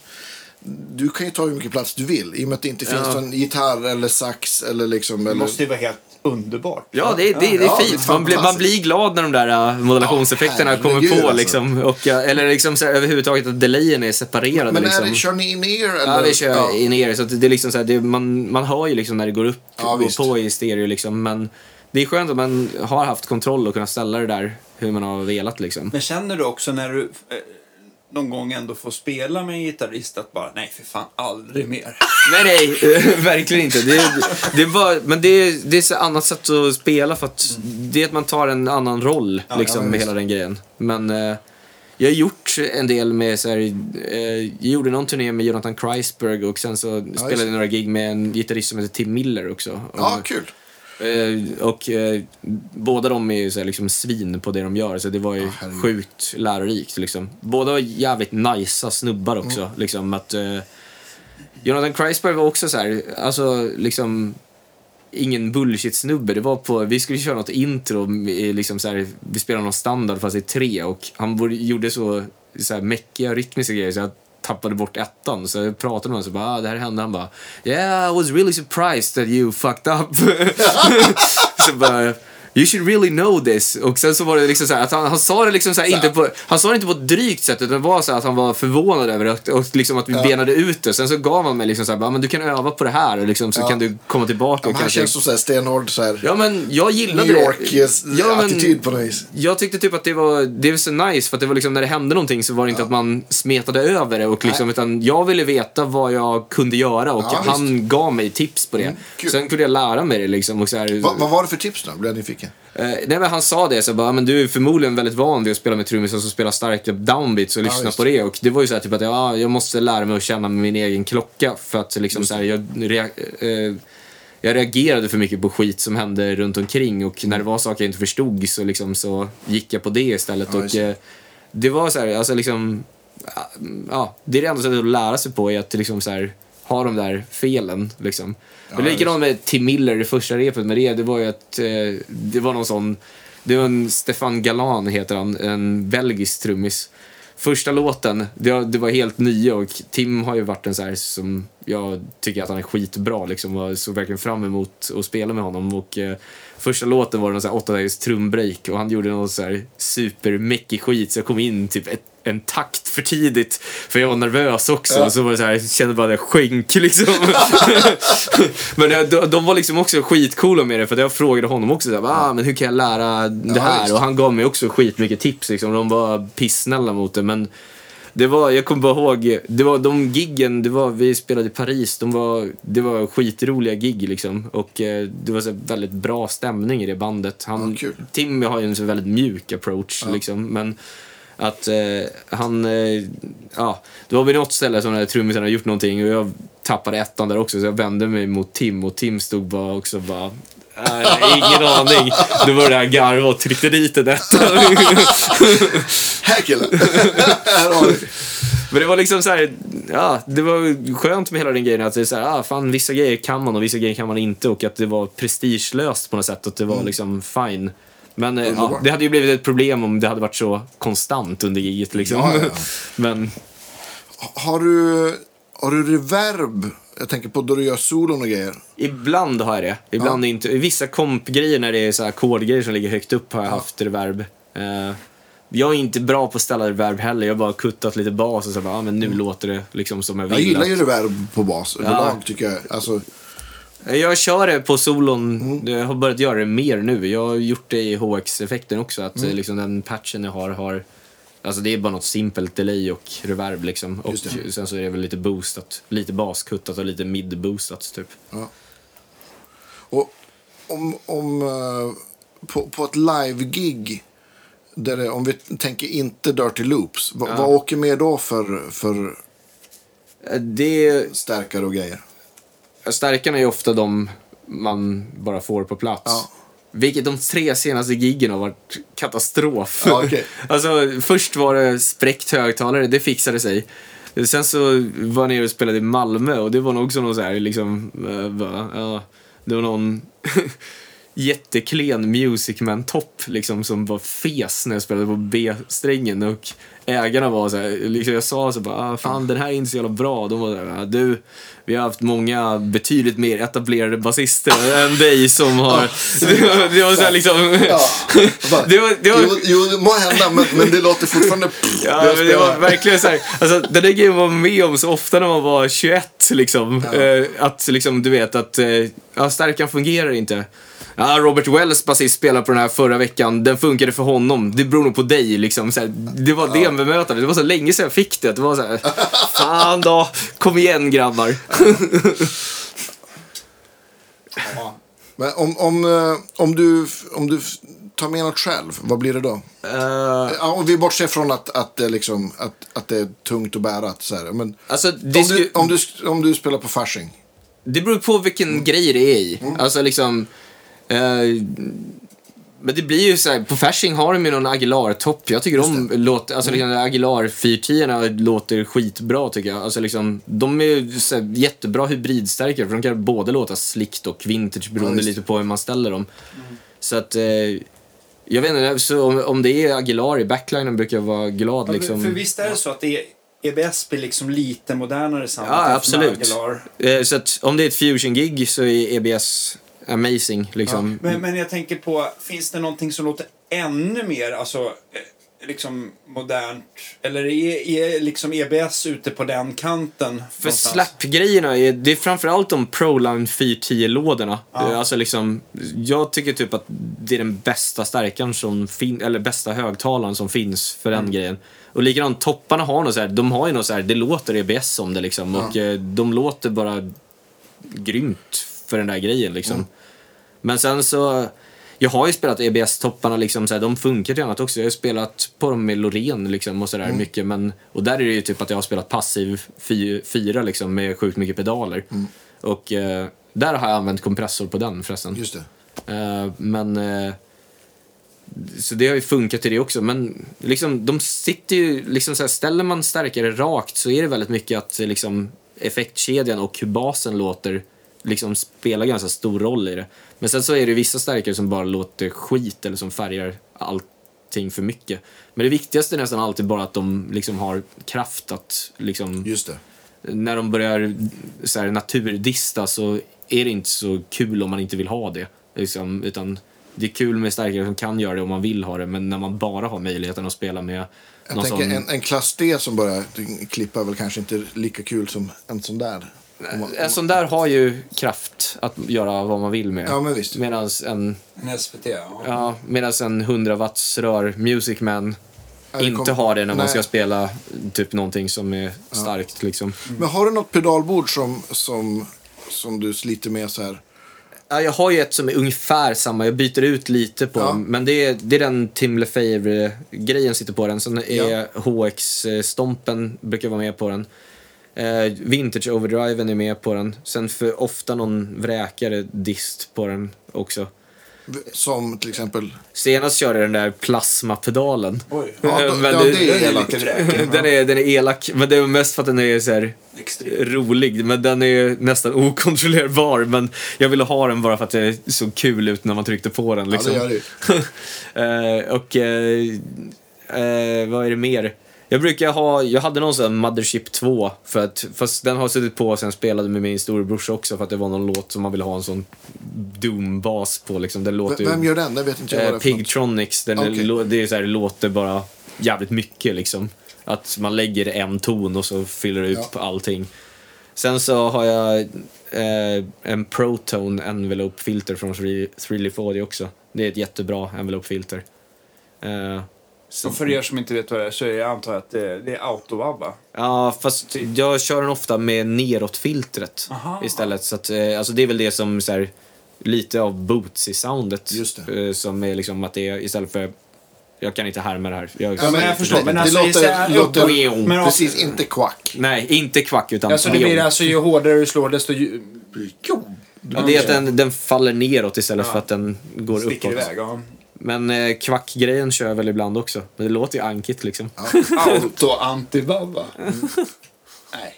Du kan ju ta hur mycket plats du vill i och med att det inte finns Ja. någon gitarr eller sax eller liksom... Det Eller, måste ju vara helt underbart. Ja, det, det, det är Ja, det är fint. Man blir, man blir glad när de där uh, modulationseffekterna Ja, kommer på. alltså. Liksom, och, uh, eller liksom så här, överhuvudtaget att delayen är separerade. men liksom. är det, kör ni in eller? Ja, vi kör Ja. in. Så att det är liksom så här, det, man, man hör ju liksom när det går upp Ja, och visst. på i stereo. Liksom, men det är skönt att man har haft kontroll och kunnat ställa det där hur man har velat. Liksom. Men känner du också när du eh, någon gång ändå får spela med en gitarrist att bara, nej för fan, aldrig mer. Nej, nej, eh, verkligen inte. Det, det bara, men det är, det är ett annat sätt att spela för att det är att man tar en annan roll Ja, liksom, ja, med hela den grejen. Men eh, jag har gjort en del med så här, eh, jag gjorde någon turné med Jonathan Kreisberg och sen så spelade just jag några gig med en gitarrist som heter Tim Miller också. Ja, Och- kul. Eh, och eh, båda de är ju så här, liksom svin på det de gör, så det var ju herregud. sjukt lärorikt. Liksom. Båda var jävligt nicea snubbar också. Liksom, att, eh, Jonathan Kreisberg var också så här, alltså liksom ingen bullshit-snubbe. Det var på, vi skulle köra något intro, med, liksom så här, vi spelade någon standard fast i tre och han gjorde så, så här mäckiga rytmiska grejer så jag tappade bort ettan. Så jag pratade med honom så bara, ah, det här hände. Han bara, yeah I was really surprised that you fucked up. så bara, You should really know this. Och sen så var det liksom så här, att han, han sa det liksom så här, inte på, han sa det inte på ett drygt sätt utan det var så att han var förvånad över det och liksom att vi benade ut det. Sen så gav han mig liksom så här, "Ja, men du kan öva på det här och liksom, så Ja. kan du komma tillbaka Ja, och men han kanske... känns som så här stenhård så här, Ja men jag gillade New det. York-attityd på något vis. Jag tyckte typ att det var, det var så nice för att det var liksom när det hände någonting så var det inte att man smetade över det och liksom, utan jag ville veta vad jag kunde göra och Ja, han gav mig tips på det. kul. Sen kunde jag lära mig det liksom och så här, Va, vad var det för tips då? Blev jag nyfiken? Eh, nej, men han sa det, så bara, men du är förmodligen väldigt van vid att spela med trummisar som spelar starka downbeats och lyssna just på det. Och det var ju så här, typ att ja, jag måste lära mig att känna min egen klocka för att liksom, så här, jag, rea- eh, jag reagerade för mycket på skit som hände runt omkring och när det var saker jag inte förstod så, liksom, så gick jag på det istället. Ja, och eh, det var så här, alltså liksom, ja, det är det enda sättet att lära sig på är att liksom så här, ha de där felen. Liksom. Ja, likadant med Tim Miller, det första repet med det, det var ju att eh, det var någon sån, det var en Stefan Galan heter han, en belgisk trummis. Första låten, det, var- det var helt nya och Tim har ju varit en så här som jag tycker att han är skitbra liksom och såg verkligen fram emot att spela med honom och eh, första låten var någon så här åttadagars trumbreak och han gjorde någon så här supermäckig skit så jag kom in typ ett, en takt för tidigt för jag var nervös också Ja. så var det så här, jag kände bara jag sjönk liksom. men de, de var liksom också skitcoola med det för jag frågade honom också så här, ah, men hur kan jag lära det Ja, här? visst. Och han gav mig också skitmycket tips liksom. De var pissnälla mot det men det var, jag kommer bara ihåg, det var de giggen, det var, vi spelade i Paris, de var, det var skitroliga gig liksom. Och eh, det var så väldigt bra stämning i det bandet. Han, Ja, kul. Tim har ju en så väldigt mjuk approach liksom. Men att eh, han, eh, ja, det var vid något ställe som den trummisen hade gjort någonting och jag tappade ettan där också så jag vände mig mot Tim och Tim stod bara också bara "Nej, ingen aning. Då började jag garva och tryckte dit en etta. Här killen! här har vi. Men det var liksom så här, ja, det var skönt med hela den grejen att det är så här, ah, fan vissa grejer kan man och vissa grejer kan man inte och att det var prestigelöst på något sätt, att det var liksom fine. Men eh, ja, det hade ju blivit ett problem om det hade varit så konstant under giget liksom. Ja, ja. Men Har du, har du reverb Jag tänker på då du gör solon och grejer. Ibland har jag det. Ibland inte. I vissa kompgrejer när det är så här ackordgrejer som ligger högt upp har jag haft reverb. Eh, jag är inte bra på att ställa reverb heller. Jag har bara kuttat lite bas och så bara, ah, men nu låter det liksom som jag vill. Jag gillar ju reverb på bas överlag tycker jag. Alltså, Jag kör det på solon. Jag har börjat göra det mer nu. Jag har gjort det i HX-effekten också. Att eh, liksom, den patchen jag har har... Alltså det är bara något simpelt delay och reverb liksom. Och sen så är det väl lite boostat. Lite baskuttat och lite mid-boostat typ. ja. Och om, om eh, på, på ett live-gig, om vi tänker inte Dirty Loops, vad, vad åker med då för, för Eh, Det... stärkare och grejer? Stärkarna är ofta de man bara får på plats. Ja. Vilket de tre senaste giggen har varit katastrof. Ja, okej. alltså, först var det spräckt högtalare, det fixade sig. Sen så var jag nere och spelade i Malmö och det var nog också någon så här liksom, eh, bara, ja, det var någon jätteklen Music Man-topp liksom som var fes när jag spelade på B-strängen och ägarna var så här, liksom jag sa så bara, ah, fan den här är inte så jävla bra. De var så här, "Ah, du, vi har haft många betydligt mer etablerade basister än dig som har, det var, så här liksom, Ja. det var, det var, Jo, jo, det må hända, men, men det låter fortfarande... Ja, men det var verkligen så här, alltså den där grejen var med om så ofta när man var 21 liksom. Eh, att liksom, du vet att, eh, ja, stärkan fungerar inte. Ja, Robert Wells basist spelade på den här förra veckan, den funkade för honom. Det beror nog på dig liksom. Här, det var det bemötandet. Det var så länge sedan jag fick det. Det var så här, fan då, kom igen grabbar. Ja. Men om, om, eh, om, du, om du tar med något själv, vad blir det då? Ja, om vi bortser från att, att, det, liksom, att, att det är tungt att bära. Så här. Men alltså, om, sku- du, om, du, om du spelar på Fasching. Det beror på vilken grej det är i. Alltså liksom... Eh, men det blir ju så här, på Fasching har de ju någon Aguilar-topp. Jag tycker om låt, alltså liksom Aguilar 410 låter skitbra tycker jag. Alltså liksom, de är så här, jättebra hybridstärkare för de kan både låta slickt och vintage beroende visst. lite på hur man ställer dem. Så att, eh, jag vet inte, så om, om det är Aguilar i backlinen brukar jag vara glad Ja, liksom. För visst är det så att det är, EBS blir liksom lite modernare sound Ja, absolut. Aguilar. Eh, så att om det är ett fusion-gig så är EBS amazing liksom. Men, men jag tänker på, finns det någonting som låter ännu mer alltså, eh, liksom modernt? Eller är, är liksom EBS ute på den kanten? För någonstans? slap-grejerna, är, det är framförallt de ProLine 410-lådorna. Ja. Alltså liksom, jag tycker typ att det är den bästa stärkan som finns, eller bästa högtalaren som finns för Mm. den grejen. Och likadant, topparna har något så här, de har ju något så här, det låter EBS om det liksom. Och eh, de låter bara grymt för den där grejen liksom. Men sen så, jag har ju spelat EBS-topparna liksom, så här, de funkar till annat också. Jag har ju spelat på dem med Loreen liksom och sådär mycket. Men, och där är det ju typ att jag har spelat passiv fy, fyra liksom med sjukt mycket pedaler. Och eh, där har jag använt kompressor på den förresten. Just det. Eh, men... Eh, så det har ju funkat till det också. Men liksom, de sitter ju... Liksom så här, ställer man stärkare rakt så är det väldigt mycket att liksom, effektkedjan och hur basen låter liksom spelar ganska stor roll i det. Men sen så är det vissa stärkare som bara låter skit eller som färgar allting för mycket. Men det viktigaste är nästan alltid bara att de liksom har kraft att liksom Just det. när de börjar så här, naturdista så är det inte så kul om man inte vill ha det. Liksom, utan det är kul med stärkare som kan göra det om man vill ha det, men när man bara har möjligheten att spela med Jag någon tänker sån... en, en klass D som börjar klippa är väl kanske inte lika kul som en sån där. Man- En sån där har ju kraft att göra vad man vill med. Ja, men visst. Medan en, En SVT, ja. ja, medans en 100 watts rör Music Man Ja, inte kom- har det när man Nej. ska spela typ någonting som är starkt liksom. Men har du något pedalbord som, som, som du sliter med så här? Ja, jag har ju ett som är ungefär samma. Jag byter ut lite på Ja. dem. Men det är, det är den Tim Lefebvre-grejen sitter på den. Sen är Ja. HX-stompen brukar vara med på den. Eh, Vintage Overdriven är med på den. Sen för ofta någon vräkare dist på den också. Som till exempel... Senast körde den där plasmapedalen. Oj. Ja, då- Men ja, det- det är elakt. den, är, den är elak, men det är mest för att den är så här rolig. Men den är nästan okontrollerbar. Men jag ville ha den bara för att det såg kul ut när man tryckte på den. Liksom. Ja, det gör det ju. Eh, och eh, eh, vad är det mer? Jag brukar ha, jag hade någon sån här Mothership 2, för att, fast den har suttit på sen jag spelade med min storebrorsa också för att det var någon låt som man ville ha en sån Doom-bas på liksom. Den låter Vem gör den? Det vet inte jag vad Eh, det är något. Pigtronics, den är, Okej. lå- det är så här, låter bara jävligt mycket liksom. Att man lägger en ton och så fyller det upp Ja. allting. Sen så har jag eh, en Protone envelope-filter från Threeleaf Audio också. Det är ett jättebra envelope-filter. Eh, så- Och för er som inte vet vad det är så är jag antar jag att det, det är auto va? Ja, fast jag kör den ofta med neråt-filtret Aha. istället. Så att, eh, alltså det är väl det som så här, lite av boots i soundet. Just det. eh, Som är liksom att det är istället för... Jag kan inte härma det här. Jag, Ja, men jag förstår, det, men det alltså, låter, så här- låter men- precis inte kvack. Nej, inte kvack utan Alltså det blir alltså ju hårdare du slår desto ju, Jo. ja, det är att den, den faller neråt istället för att den går sticker uppåt. iväg. Ja. Men eh, kvackgrejen kör jag väl ibland också. Men det låter ju ankigt liksom. Auto antibabba. Nej.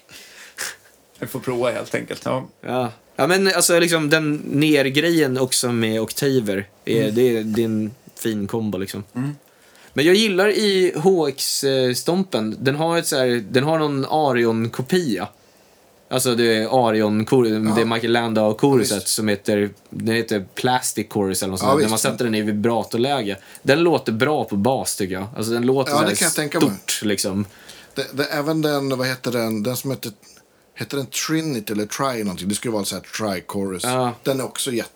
Jag får prova helt enkelt. Ja. Ja. ja, men alltså liksom den nergrejen också med oktaver. Är, det, är, det är en fin kombo liksom. Men jag gillar i HX-stompen, den har ett så här, den har någon Arion-kopia. Alltså det är Arion, det är Michael Landau-koruset visst. som heter, den heter Plastic Chorus eller något Ja, sånt. När visst. man sätter den i vibratorläge. Den låter bra på bas tycker jag. Alltså den låter Ja, det kan jag tänka mig. stort liksom. Det, det, även den, vad heter den, den som heter, heter den Trinity eller Try någonting? Det skulle vara så här Try-chorus. Ja. Den är också jätte,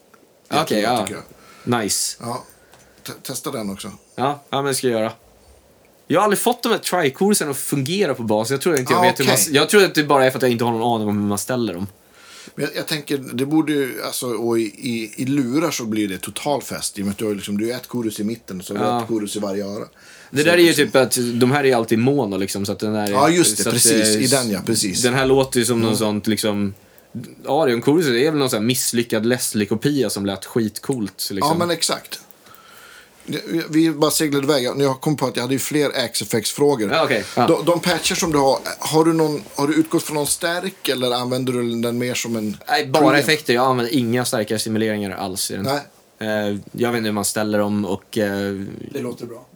jättebra ja. tycker jag. Nice. Ja. Te- Testa den också. Ja, ja men det ska jag göra. Jag har aldrig fått de här tricorsen att fungera på bas. Jag tror inte jag Ah, vet hur man... Jag tror att det bara är för att jag inte har någon aning om hur man ställer dem. Men jag, jag tänker, det borde ju, alltså, och i, i, i lurar så blir det totalfest. I och med att du har liksom, du har ett korus i mitten så du har Ja. ett korus i varje öra. Det Så där är ju liksom- typ att de här är alltid mono liksom, så att den här... Ja, just det, så att, precis. eh, I den, ja, precis. Den här låter ju som någon sånt liksom... Arion Chorus är väl någon sån här misslyckad Leslie-kopia som lät skitcoolt. Liksom. Ja, men exakt. Vi- bara seglade iväg. Jag kom på att jag hade ju fler X-Effects-frågor. Ja, okej. Ja. De, de patcher som du har, har du, någon, har du utgått från någon stärk eller använder du den mer som en... Nej, bara preamp? effekter. Jag använder inga starkare simuleringar alls i den. Nej. Eh, jag vet inte hur man ställer dem och... eh, Det låter bra.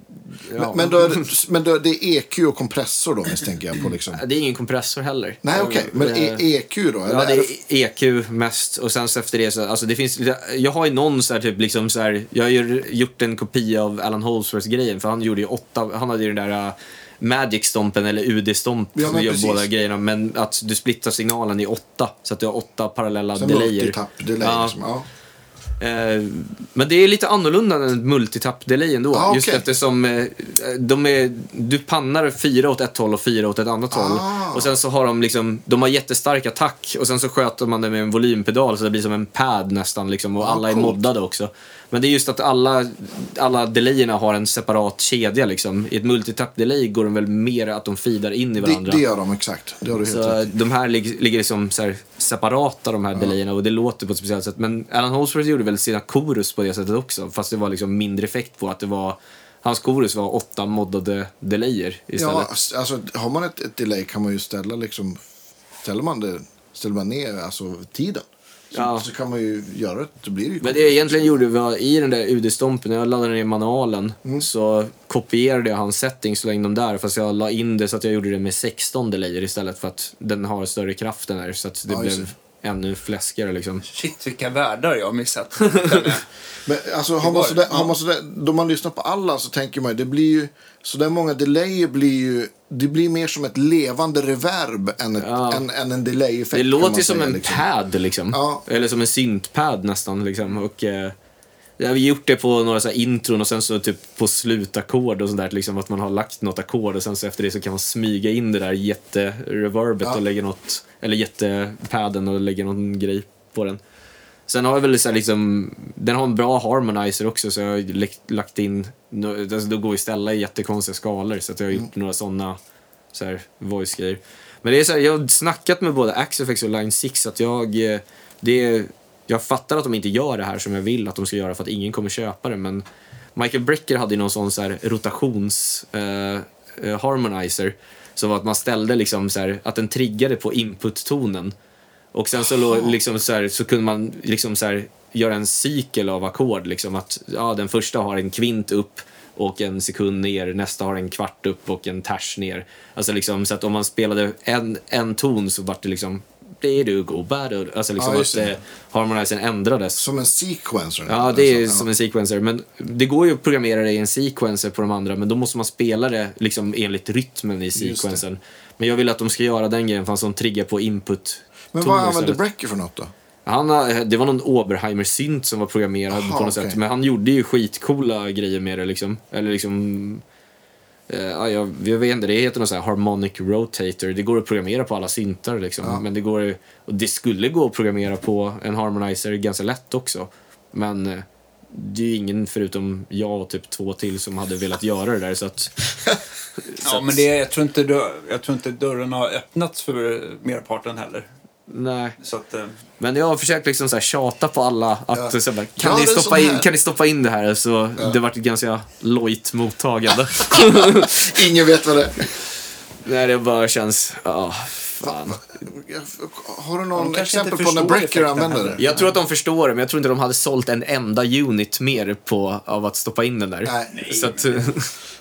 Ja. Men, men, då men då, det är EQ och kompressor då misstänker jag på liksom. Det är ingen kompressor heller. Nej, okej. Men Eh, e EQ då? Eller Ja, det är EQ mest och sen så efter det så, alltså det finns jag har ju någon så här typ liksom så här, jag har ju gjort en kopia av Alan Holdsworths grejen för han gjorde ju åtta, han hade ju den där uh, Magic-stompen eller UD-stomp Ja, som men gör precis. båda grejerna men att du splittar signalen i åtta så att du har åtta parallella Sen delayer. multitap-delay Ja. liksom. Ja. Eh, men det är lite annorlunda än en multitap-delay ändå. Ah, Just okej. eftersom eh, de är, du pannar fyra åt ett håll och fyra åt ett annat håll. Ah. Och sen så har de liksom, de har jättestark attack och sen så sköter man det med en volympedal så det blir som en pad nästan liksom och Ah, alla är moddade också. Men det är just att alla, alla delayerna har en separat kedja liksom. I ett multitap-delay går de väl mer att de feedar in i Det, varandra. det gör de exakt. Det har du helt Så rätt de här lig- ligger liksom så här separata de här delayerna och det låter på ett speciellt sätt. Men Alan Holdsworth gjorde väl sina chorus på det sättet också. Fast det var liksom mindre effekt på att det var Hans chorus var åtta moddade delayer istället. Ja, alltså har man ett, ett delay kan man ju ställa liksom... Ställer man det, ställer man ner alltså tiden. Så, Ja. så kan man ju göra det. Då blir det ju Men det jag egentligen gjorde var i den där UD-stompen, när jag laddade ner manualen, Mm. så kopierade jag hans settings och la in dem där. Fast jag la in det så att jag gjorde det med 16 delayer istället för att den har större kraft den här. Så att det Ja, blev ännu fläskigare liksom. Shit, vilka världar jag har missat. Men alltså, har man sådär, har man sådär, då man lyssnar på alla så tänker man det blir ju, så där många delayer blir ju, det blir mer som ett levande reverb än, ett, Ja. än, än en delay-effekt. Det låter ju som en liksom. pad liksom. Ja. Eller som en syntpad nästan liksom. Och, eh, jag har gjort det på några så intron och sen så typ på slutackord och sådär. Liksom att man har lagt något ackord och sen så efter det så kan man smyga in det där jättereverbet Ja. och lägga något, eller jättepaden och lägga någon grej på den. Sen har jag väl så liksom, den har en bra harmonizer också så jag har lagt in, alltså då går ju ställa i jättekonstiga skalor så att jag har gjort några sådana så här voice-grejer. Men det är så här, jag har snackat med både Axefx och Line 6 att jag, eh, det jag fattar att de inte gör det här som jag vill att de ska göra för att ingen kommer köpa det men Michael Brecker hade ju någon sån så här rotations eh, eh, harmonizer som var att man ställde liksom så här, att den triggade på input-tonen och sen så, lå- liksom så, här, så kunde man liksom så här, göra en cykel av ackord. Liksom att ja, den första har en kvint upp och en sekund ner, nästa har en kvart upp och en ters ner. Alltså liksom, så att om man spelade en, en ton så vart det liksom det du go bad. Alltså liksom Ja, att eh, harmonizern ändrades. Som en sequencer. Ja, det är Alltså, som en sequencer. Men det går ju att programmera det i en sequencer på de andra, men då måste man spela det liksom enligt rytmen i sequencern. Men jag vill att de ska göra den grejen, för som triggar på input Men vad använder istället. Brecker för något då? Han, har- det var någon Oberheimer-synt som var programmerad Aha, på något okej. sätt. Men han gjorde ju skitcoola grejer med det liksom. Eller liksom... Eh, ja, jag, jag vet inte, det heter något så här harmonic rotator. Det går att programmera på alla syntar liksom. Men det går ju- Och det skulle gå att programmera på en harmonizer ganska lätt också. Men eh, det är ju ingen förutom jag och typ två till som hade velat göra det där så att... Ja, men det, jag, tror inte, jag tror inte dörren har öppnats för merparten heller. Nej. Så att, eh, Men jag har försökt liksom så här tjata på alla att Ja. så här, Ja, kan, det ni stoppa in, kan ni stoppa in det här? Så det har varit ett ganska lojt mottagande. Ingen vet vad det är. Nej, det bara känns... Ja, fan. Har du någon exempel på när förstår Brecker använder det? Jag tror att de förstår det, men jag tror inte de hade sålt en enda unit mer på, av att stoppa in den där. Nej. Så att,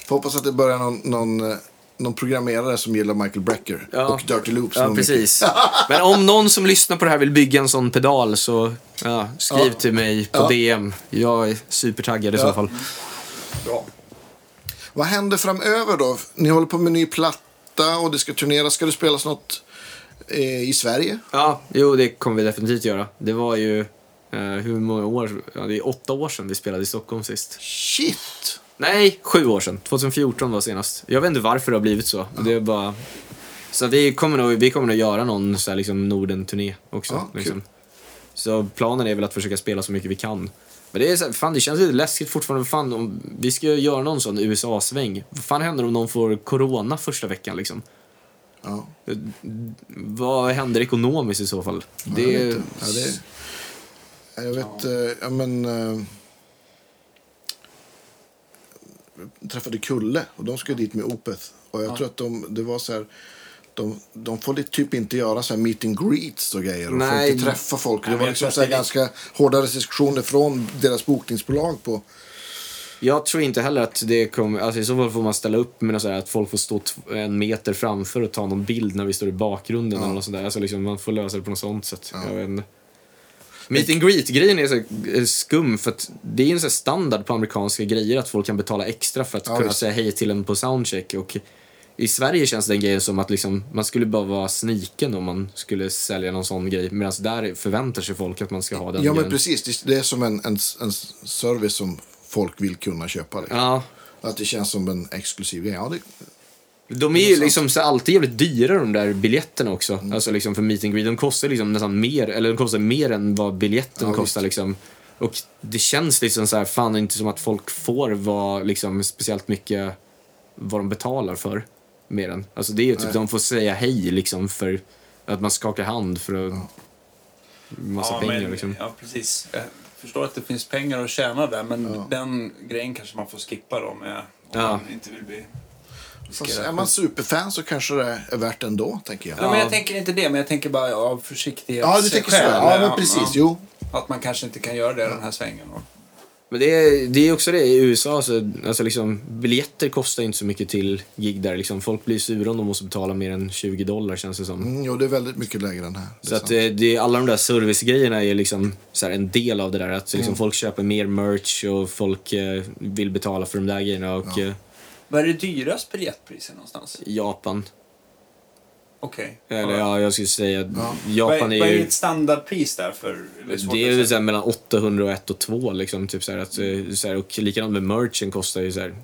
Får hoppas att det börjar någon, någon, eh, någon programmerare som gillar Michael Brecker Ja. och Dirty Loops. ja, precis. Men om någon som lyssnar på det här vill bygga en sån pedal så ja, skriv Ja. till mig på. DM. Jag är supertaggad i så fall. bra. Vad händer framöver då? Ni håller på med ny platta och det ska turneras. Ska det spelas något eh, i Sverige? Ja, jo det kommer vi definitivt göra. Det var ju, eh, hur många år? Ja, det är åtta år sedan vi spelade i Stockholm sist. Shit! Nej, sju år sedan. 2014 var senast. Jag vet inte varför det har blivit så. Det är bara... Så vi kommer nog, vi kommer nog göra någon så här, liksom Norden-turné också. Ja, liksom. Så planen är väl att försöka spela så mycket vi kan. Men det, är så här, fan, det känns lite läskigt fortfarande. Fan, om vi ska göra någon sån USA-sväng. Vad fan händer om någon får corona första veckan liksom? Ja. Vad händer ekonomiskt i så fall? Det Jag vet. Ja, det, jag vet, eh, ja men... eh, jag träffade Kulle och de ska dit med Opeth. Och jag tror att de, det var så här... De, de får typ inte göra så här meet and greets och grejer. Och får inte träffa folk. Nej, det men var liksom så det ganska hårda restriktioner från deras bokningsbolag på... Jag tror inte heller att det kommer... Alltså I så fall får man ställa upp med så här, att folk får stå en meter framför och ta någon bild när vi står i bakgrunden. Eller något sånt där. Alltså liksom, man får lösa det på något sånt sätt. Jag vet inte. Meet and greet-grejen är så skum för att det är en så standard på amerikanska grejer att folk kan betala extra för att Ja, kunna visst. säga hej till en på soundcheck. Och I Sverige känns den grejen som att liksom, man skulle bara vara sniken om man skulle sälja någon sån grej. Medan där förväntar sig folk att man ska ha den Ja men grejen. precis. Det- Det är som en, en, en service som folk vill kunna köpa. Liksom. Ja, Att det känns som en exklusiv grej. Ja, det, De är ju liksom så alltid jävligt dyra de där biljetterna också. Mm. Alltså liksom för meet and greet. De kostar liksom nästan mer, eller de kostar mer än vad biljetten Ja, kostar liksom. Och det känns liksom så här, fan inte som att folk får vara liksom speciellt mycket vad de betalar för. Mer än. Alltså det är ju typ, Nej. de får säga hej liksom för att man skakar hand för att massa ja, pengar men, liksom. Ja, precis. Jag förstår att det finns pengar att tjäna där, men Ja. den grejen kanske man får skippa då med om Ja. man inte vill bli... fast är man superfan så kanske det är värt ändå, tänker jag. Ja, men jag tänker inte det, men jag tänker bara av försiktighet. Ja, du tänker så. Ja, men precis. Jo. Att man kanske inte kan göra det den här svängen. Men det är, det är också det i USA, så, alltså liksom, biljetter kostar inte så mycket till gig där. Liksom. Folk blir sura om de måste betala mer än 20 dollar känns det som. Mm, jo, det är väldigt mycket lägre än här. Det är Så att sant. det, alla de där servicegrejerna är liksom så här en del av det där. Att liksom folk köper mer merch och folk eh, vill betala för de där grejerna. Och eh, Vad är det dyrast biljettpriser någonstans? Japan, Okej. eller ja, jag skulle säga Ja. Vad Japan är, är vad är ju... ett standardpris där för? Det Det är väl säga. så här mellan 801 och 2 liksom. Typ så här, att, eh, så här, och likadant med merchen kostar ju så här,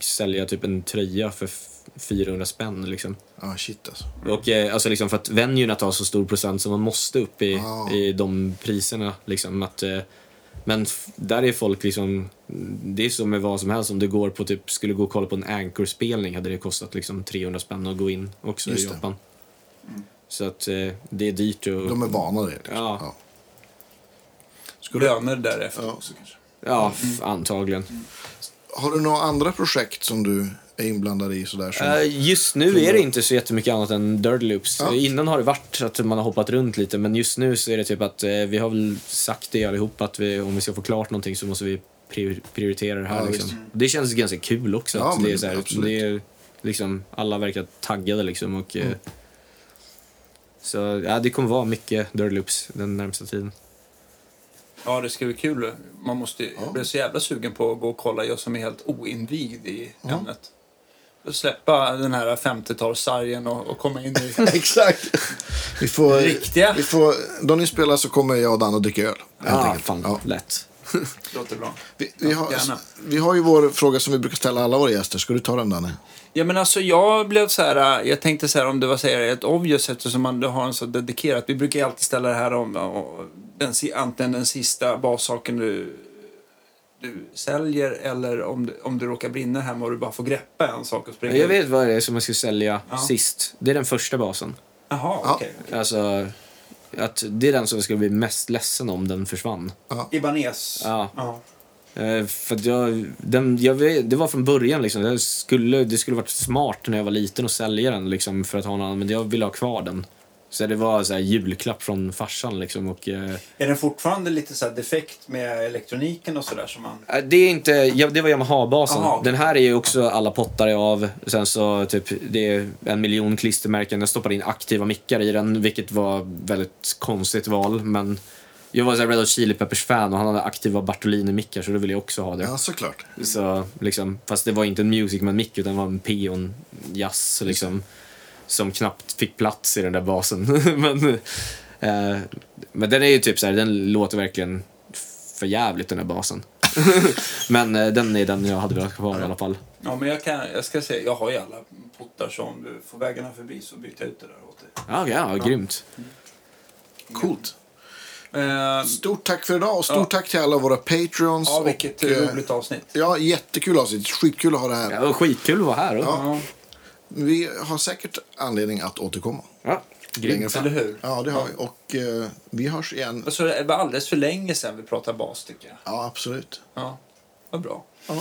sälja typ en tröja för f- 400 spänn liksom. Ja, shit alltså. Och eh, alltså liksom för att venuerna tar så stor procent så man måste upp i, Ah. i de priserna liksom. Att, eh, men där är folk liksom, det är som med vad som helst. Om det går på typ, skulle gå och kolla på en Anchor-spelning hade det kostat liksom 300 spänn att gå in också Just i det. Japan. Så att eh, det är dyrt och... De är vana det. Liksom. Ja. Ja. Skulle, Löner därefter Ja. också kanske. Ja, f- antagligen. har du några andra projekt som du är inblandad i? Sådär, som, Eh, just nu är det inte så jättemycket annat än Dirty Loops. Ja. Innan har det varit att man har hoppat runt lite, men just nu så är det typ att eh, vi har väl sagt det allihop att vi, om vi ska få klart någonting så måste vi prior- prioritera det här. Ja, liksom. Det känns ganska kul också. Ja, att det är så här, det är, liksom, alla verkar taggade liksom. Och, Mm. eh, Så ja, det kommer vara mycket Dirty Loops den närmsta tiden. Ja, det ska bli kul. Man måste, Jag blev så jävla sugen på att gå och kolla, jag som är helt oinvigd i ämnet. Släppa den här 50-talssargen och, och komma in i... Exakt. Vi får, Riktiga. Vi får, då ni spelar så kommer jag och Dan att dricka öl. Ja, fan, Ja. lätt. Låter bra. Vi, vi, har, Gärna. vi har ju vår fråga som vi brukar ställa alla våra gäster. Ska du ta den Danne? Ja, men alltså jag blev så här, jag tänkte så här om det var så här, ett obvious eftersom man har en så dedikerat. Vi brukar ju alltid ställa det här om, om den, antingen den sista bassaken du, du säljer eller om du, om du råkar brinna hemma och du bara får greppa en sak och springa Jag vet vad det är som jag ska sälja Ja. sist. Det är den första basen. Jaha, Ja. okej. Alltså, att det är den som jag skulle bli mest ledsen om den försvann. Ibanez. Ja. ja. Eh, för att jag, den, jag det var från början liksom. Det skulle, det skulle varit smart när jag var liten att sälja den liksom för att ha en annan, men jag ville ha kvar den. Så det var så här julklapp från farsan liksom och... eh, Är den fortfarande lite så här defekt med elektroniken och sådär som man... Det är inte, ja, det var Yamaha-basen. Aha. Den här är ju också alla pottar är av. Sen så typ, det är en miljon klistermärken. Jag stoppade in aktiva mickar i den, vilket var väldigt konstigt val. Men jag var så här Red Hot Chili Peppers-fan och han hade aktiva Bartolini-mickar så då ville jag också ha det. Ja, såklart. Så, liksom, fast det var inte en Music Man-mick utan det var en P&O jazz liksom. Som knappt fick plats i den där basen. men, eh, men den är ju typ så här, den låter verkligen för jävligt den där basen. men eh, den är den jag hade velat ha kvar i alla fall. Ja, men jag, kan, jag ska säga, jag har ju alla pottar så om du får vägarna förbi så byter jag ut det där åt dig. Ja, okej, ja, grymt. Coolt. Eh, Stort tack för idag och stort Ja. tack till alla våra patreons. ja, vilket och, eh, roligt avsnitt. Ja, jättekul avsnitt. Skitkul att ha det här. Ja, skitkul att vara här. då. Ja. Ja, Vi har säkert anledning att återkomma. Ja, grymt. eller hur? Ja, det har vi. Och eh, vi hörs igen. Och så det var alldeles för länge sedan vi pratade bas tycker jag. Ja, absolut. Ja, vad bra.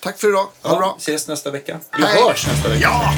Tack för idag. Ha det Ja, bra. ses nästa vecka. Vi Hej. hörs nästa vecka. Ja!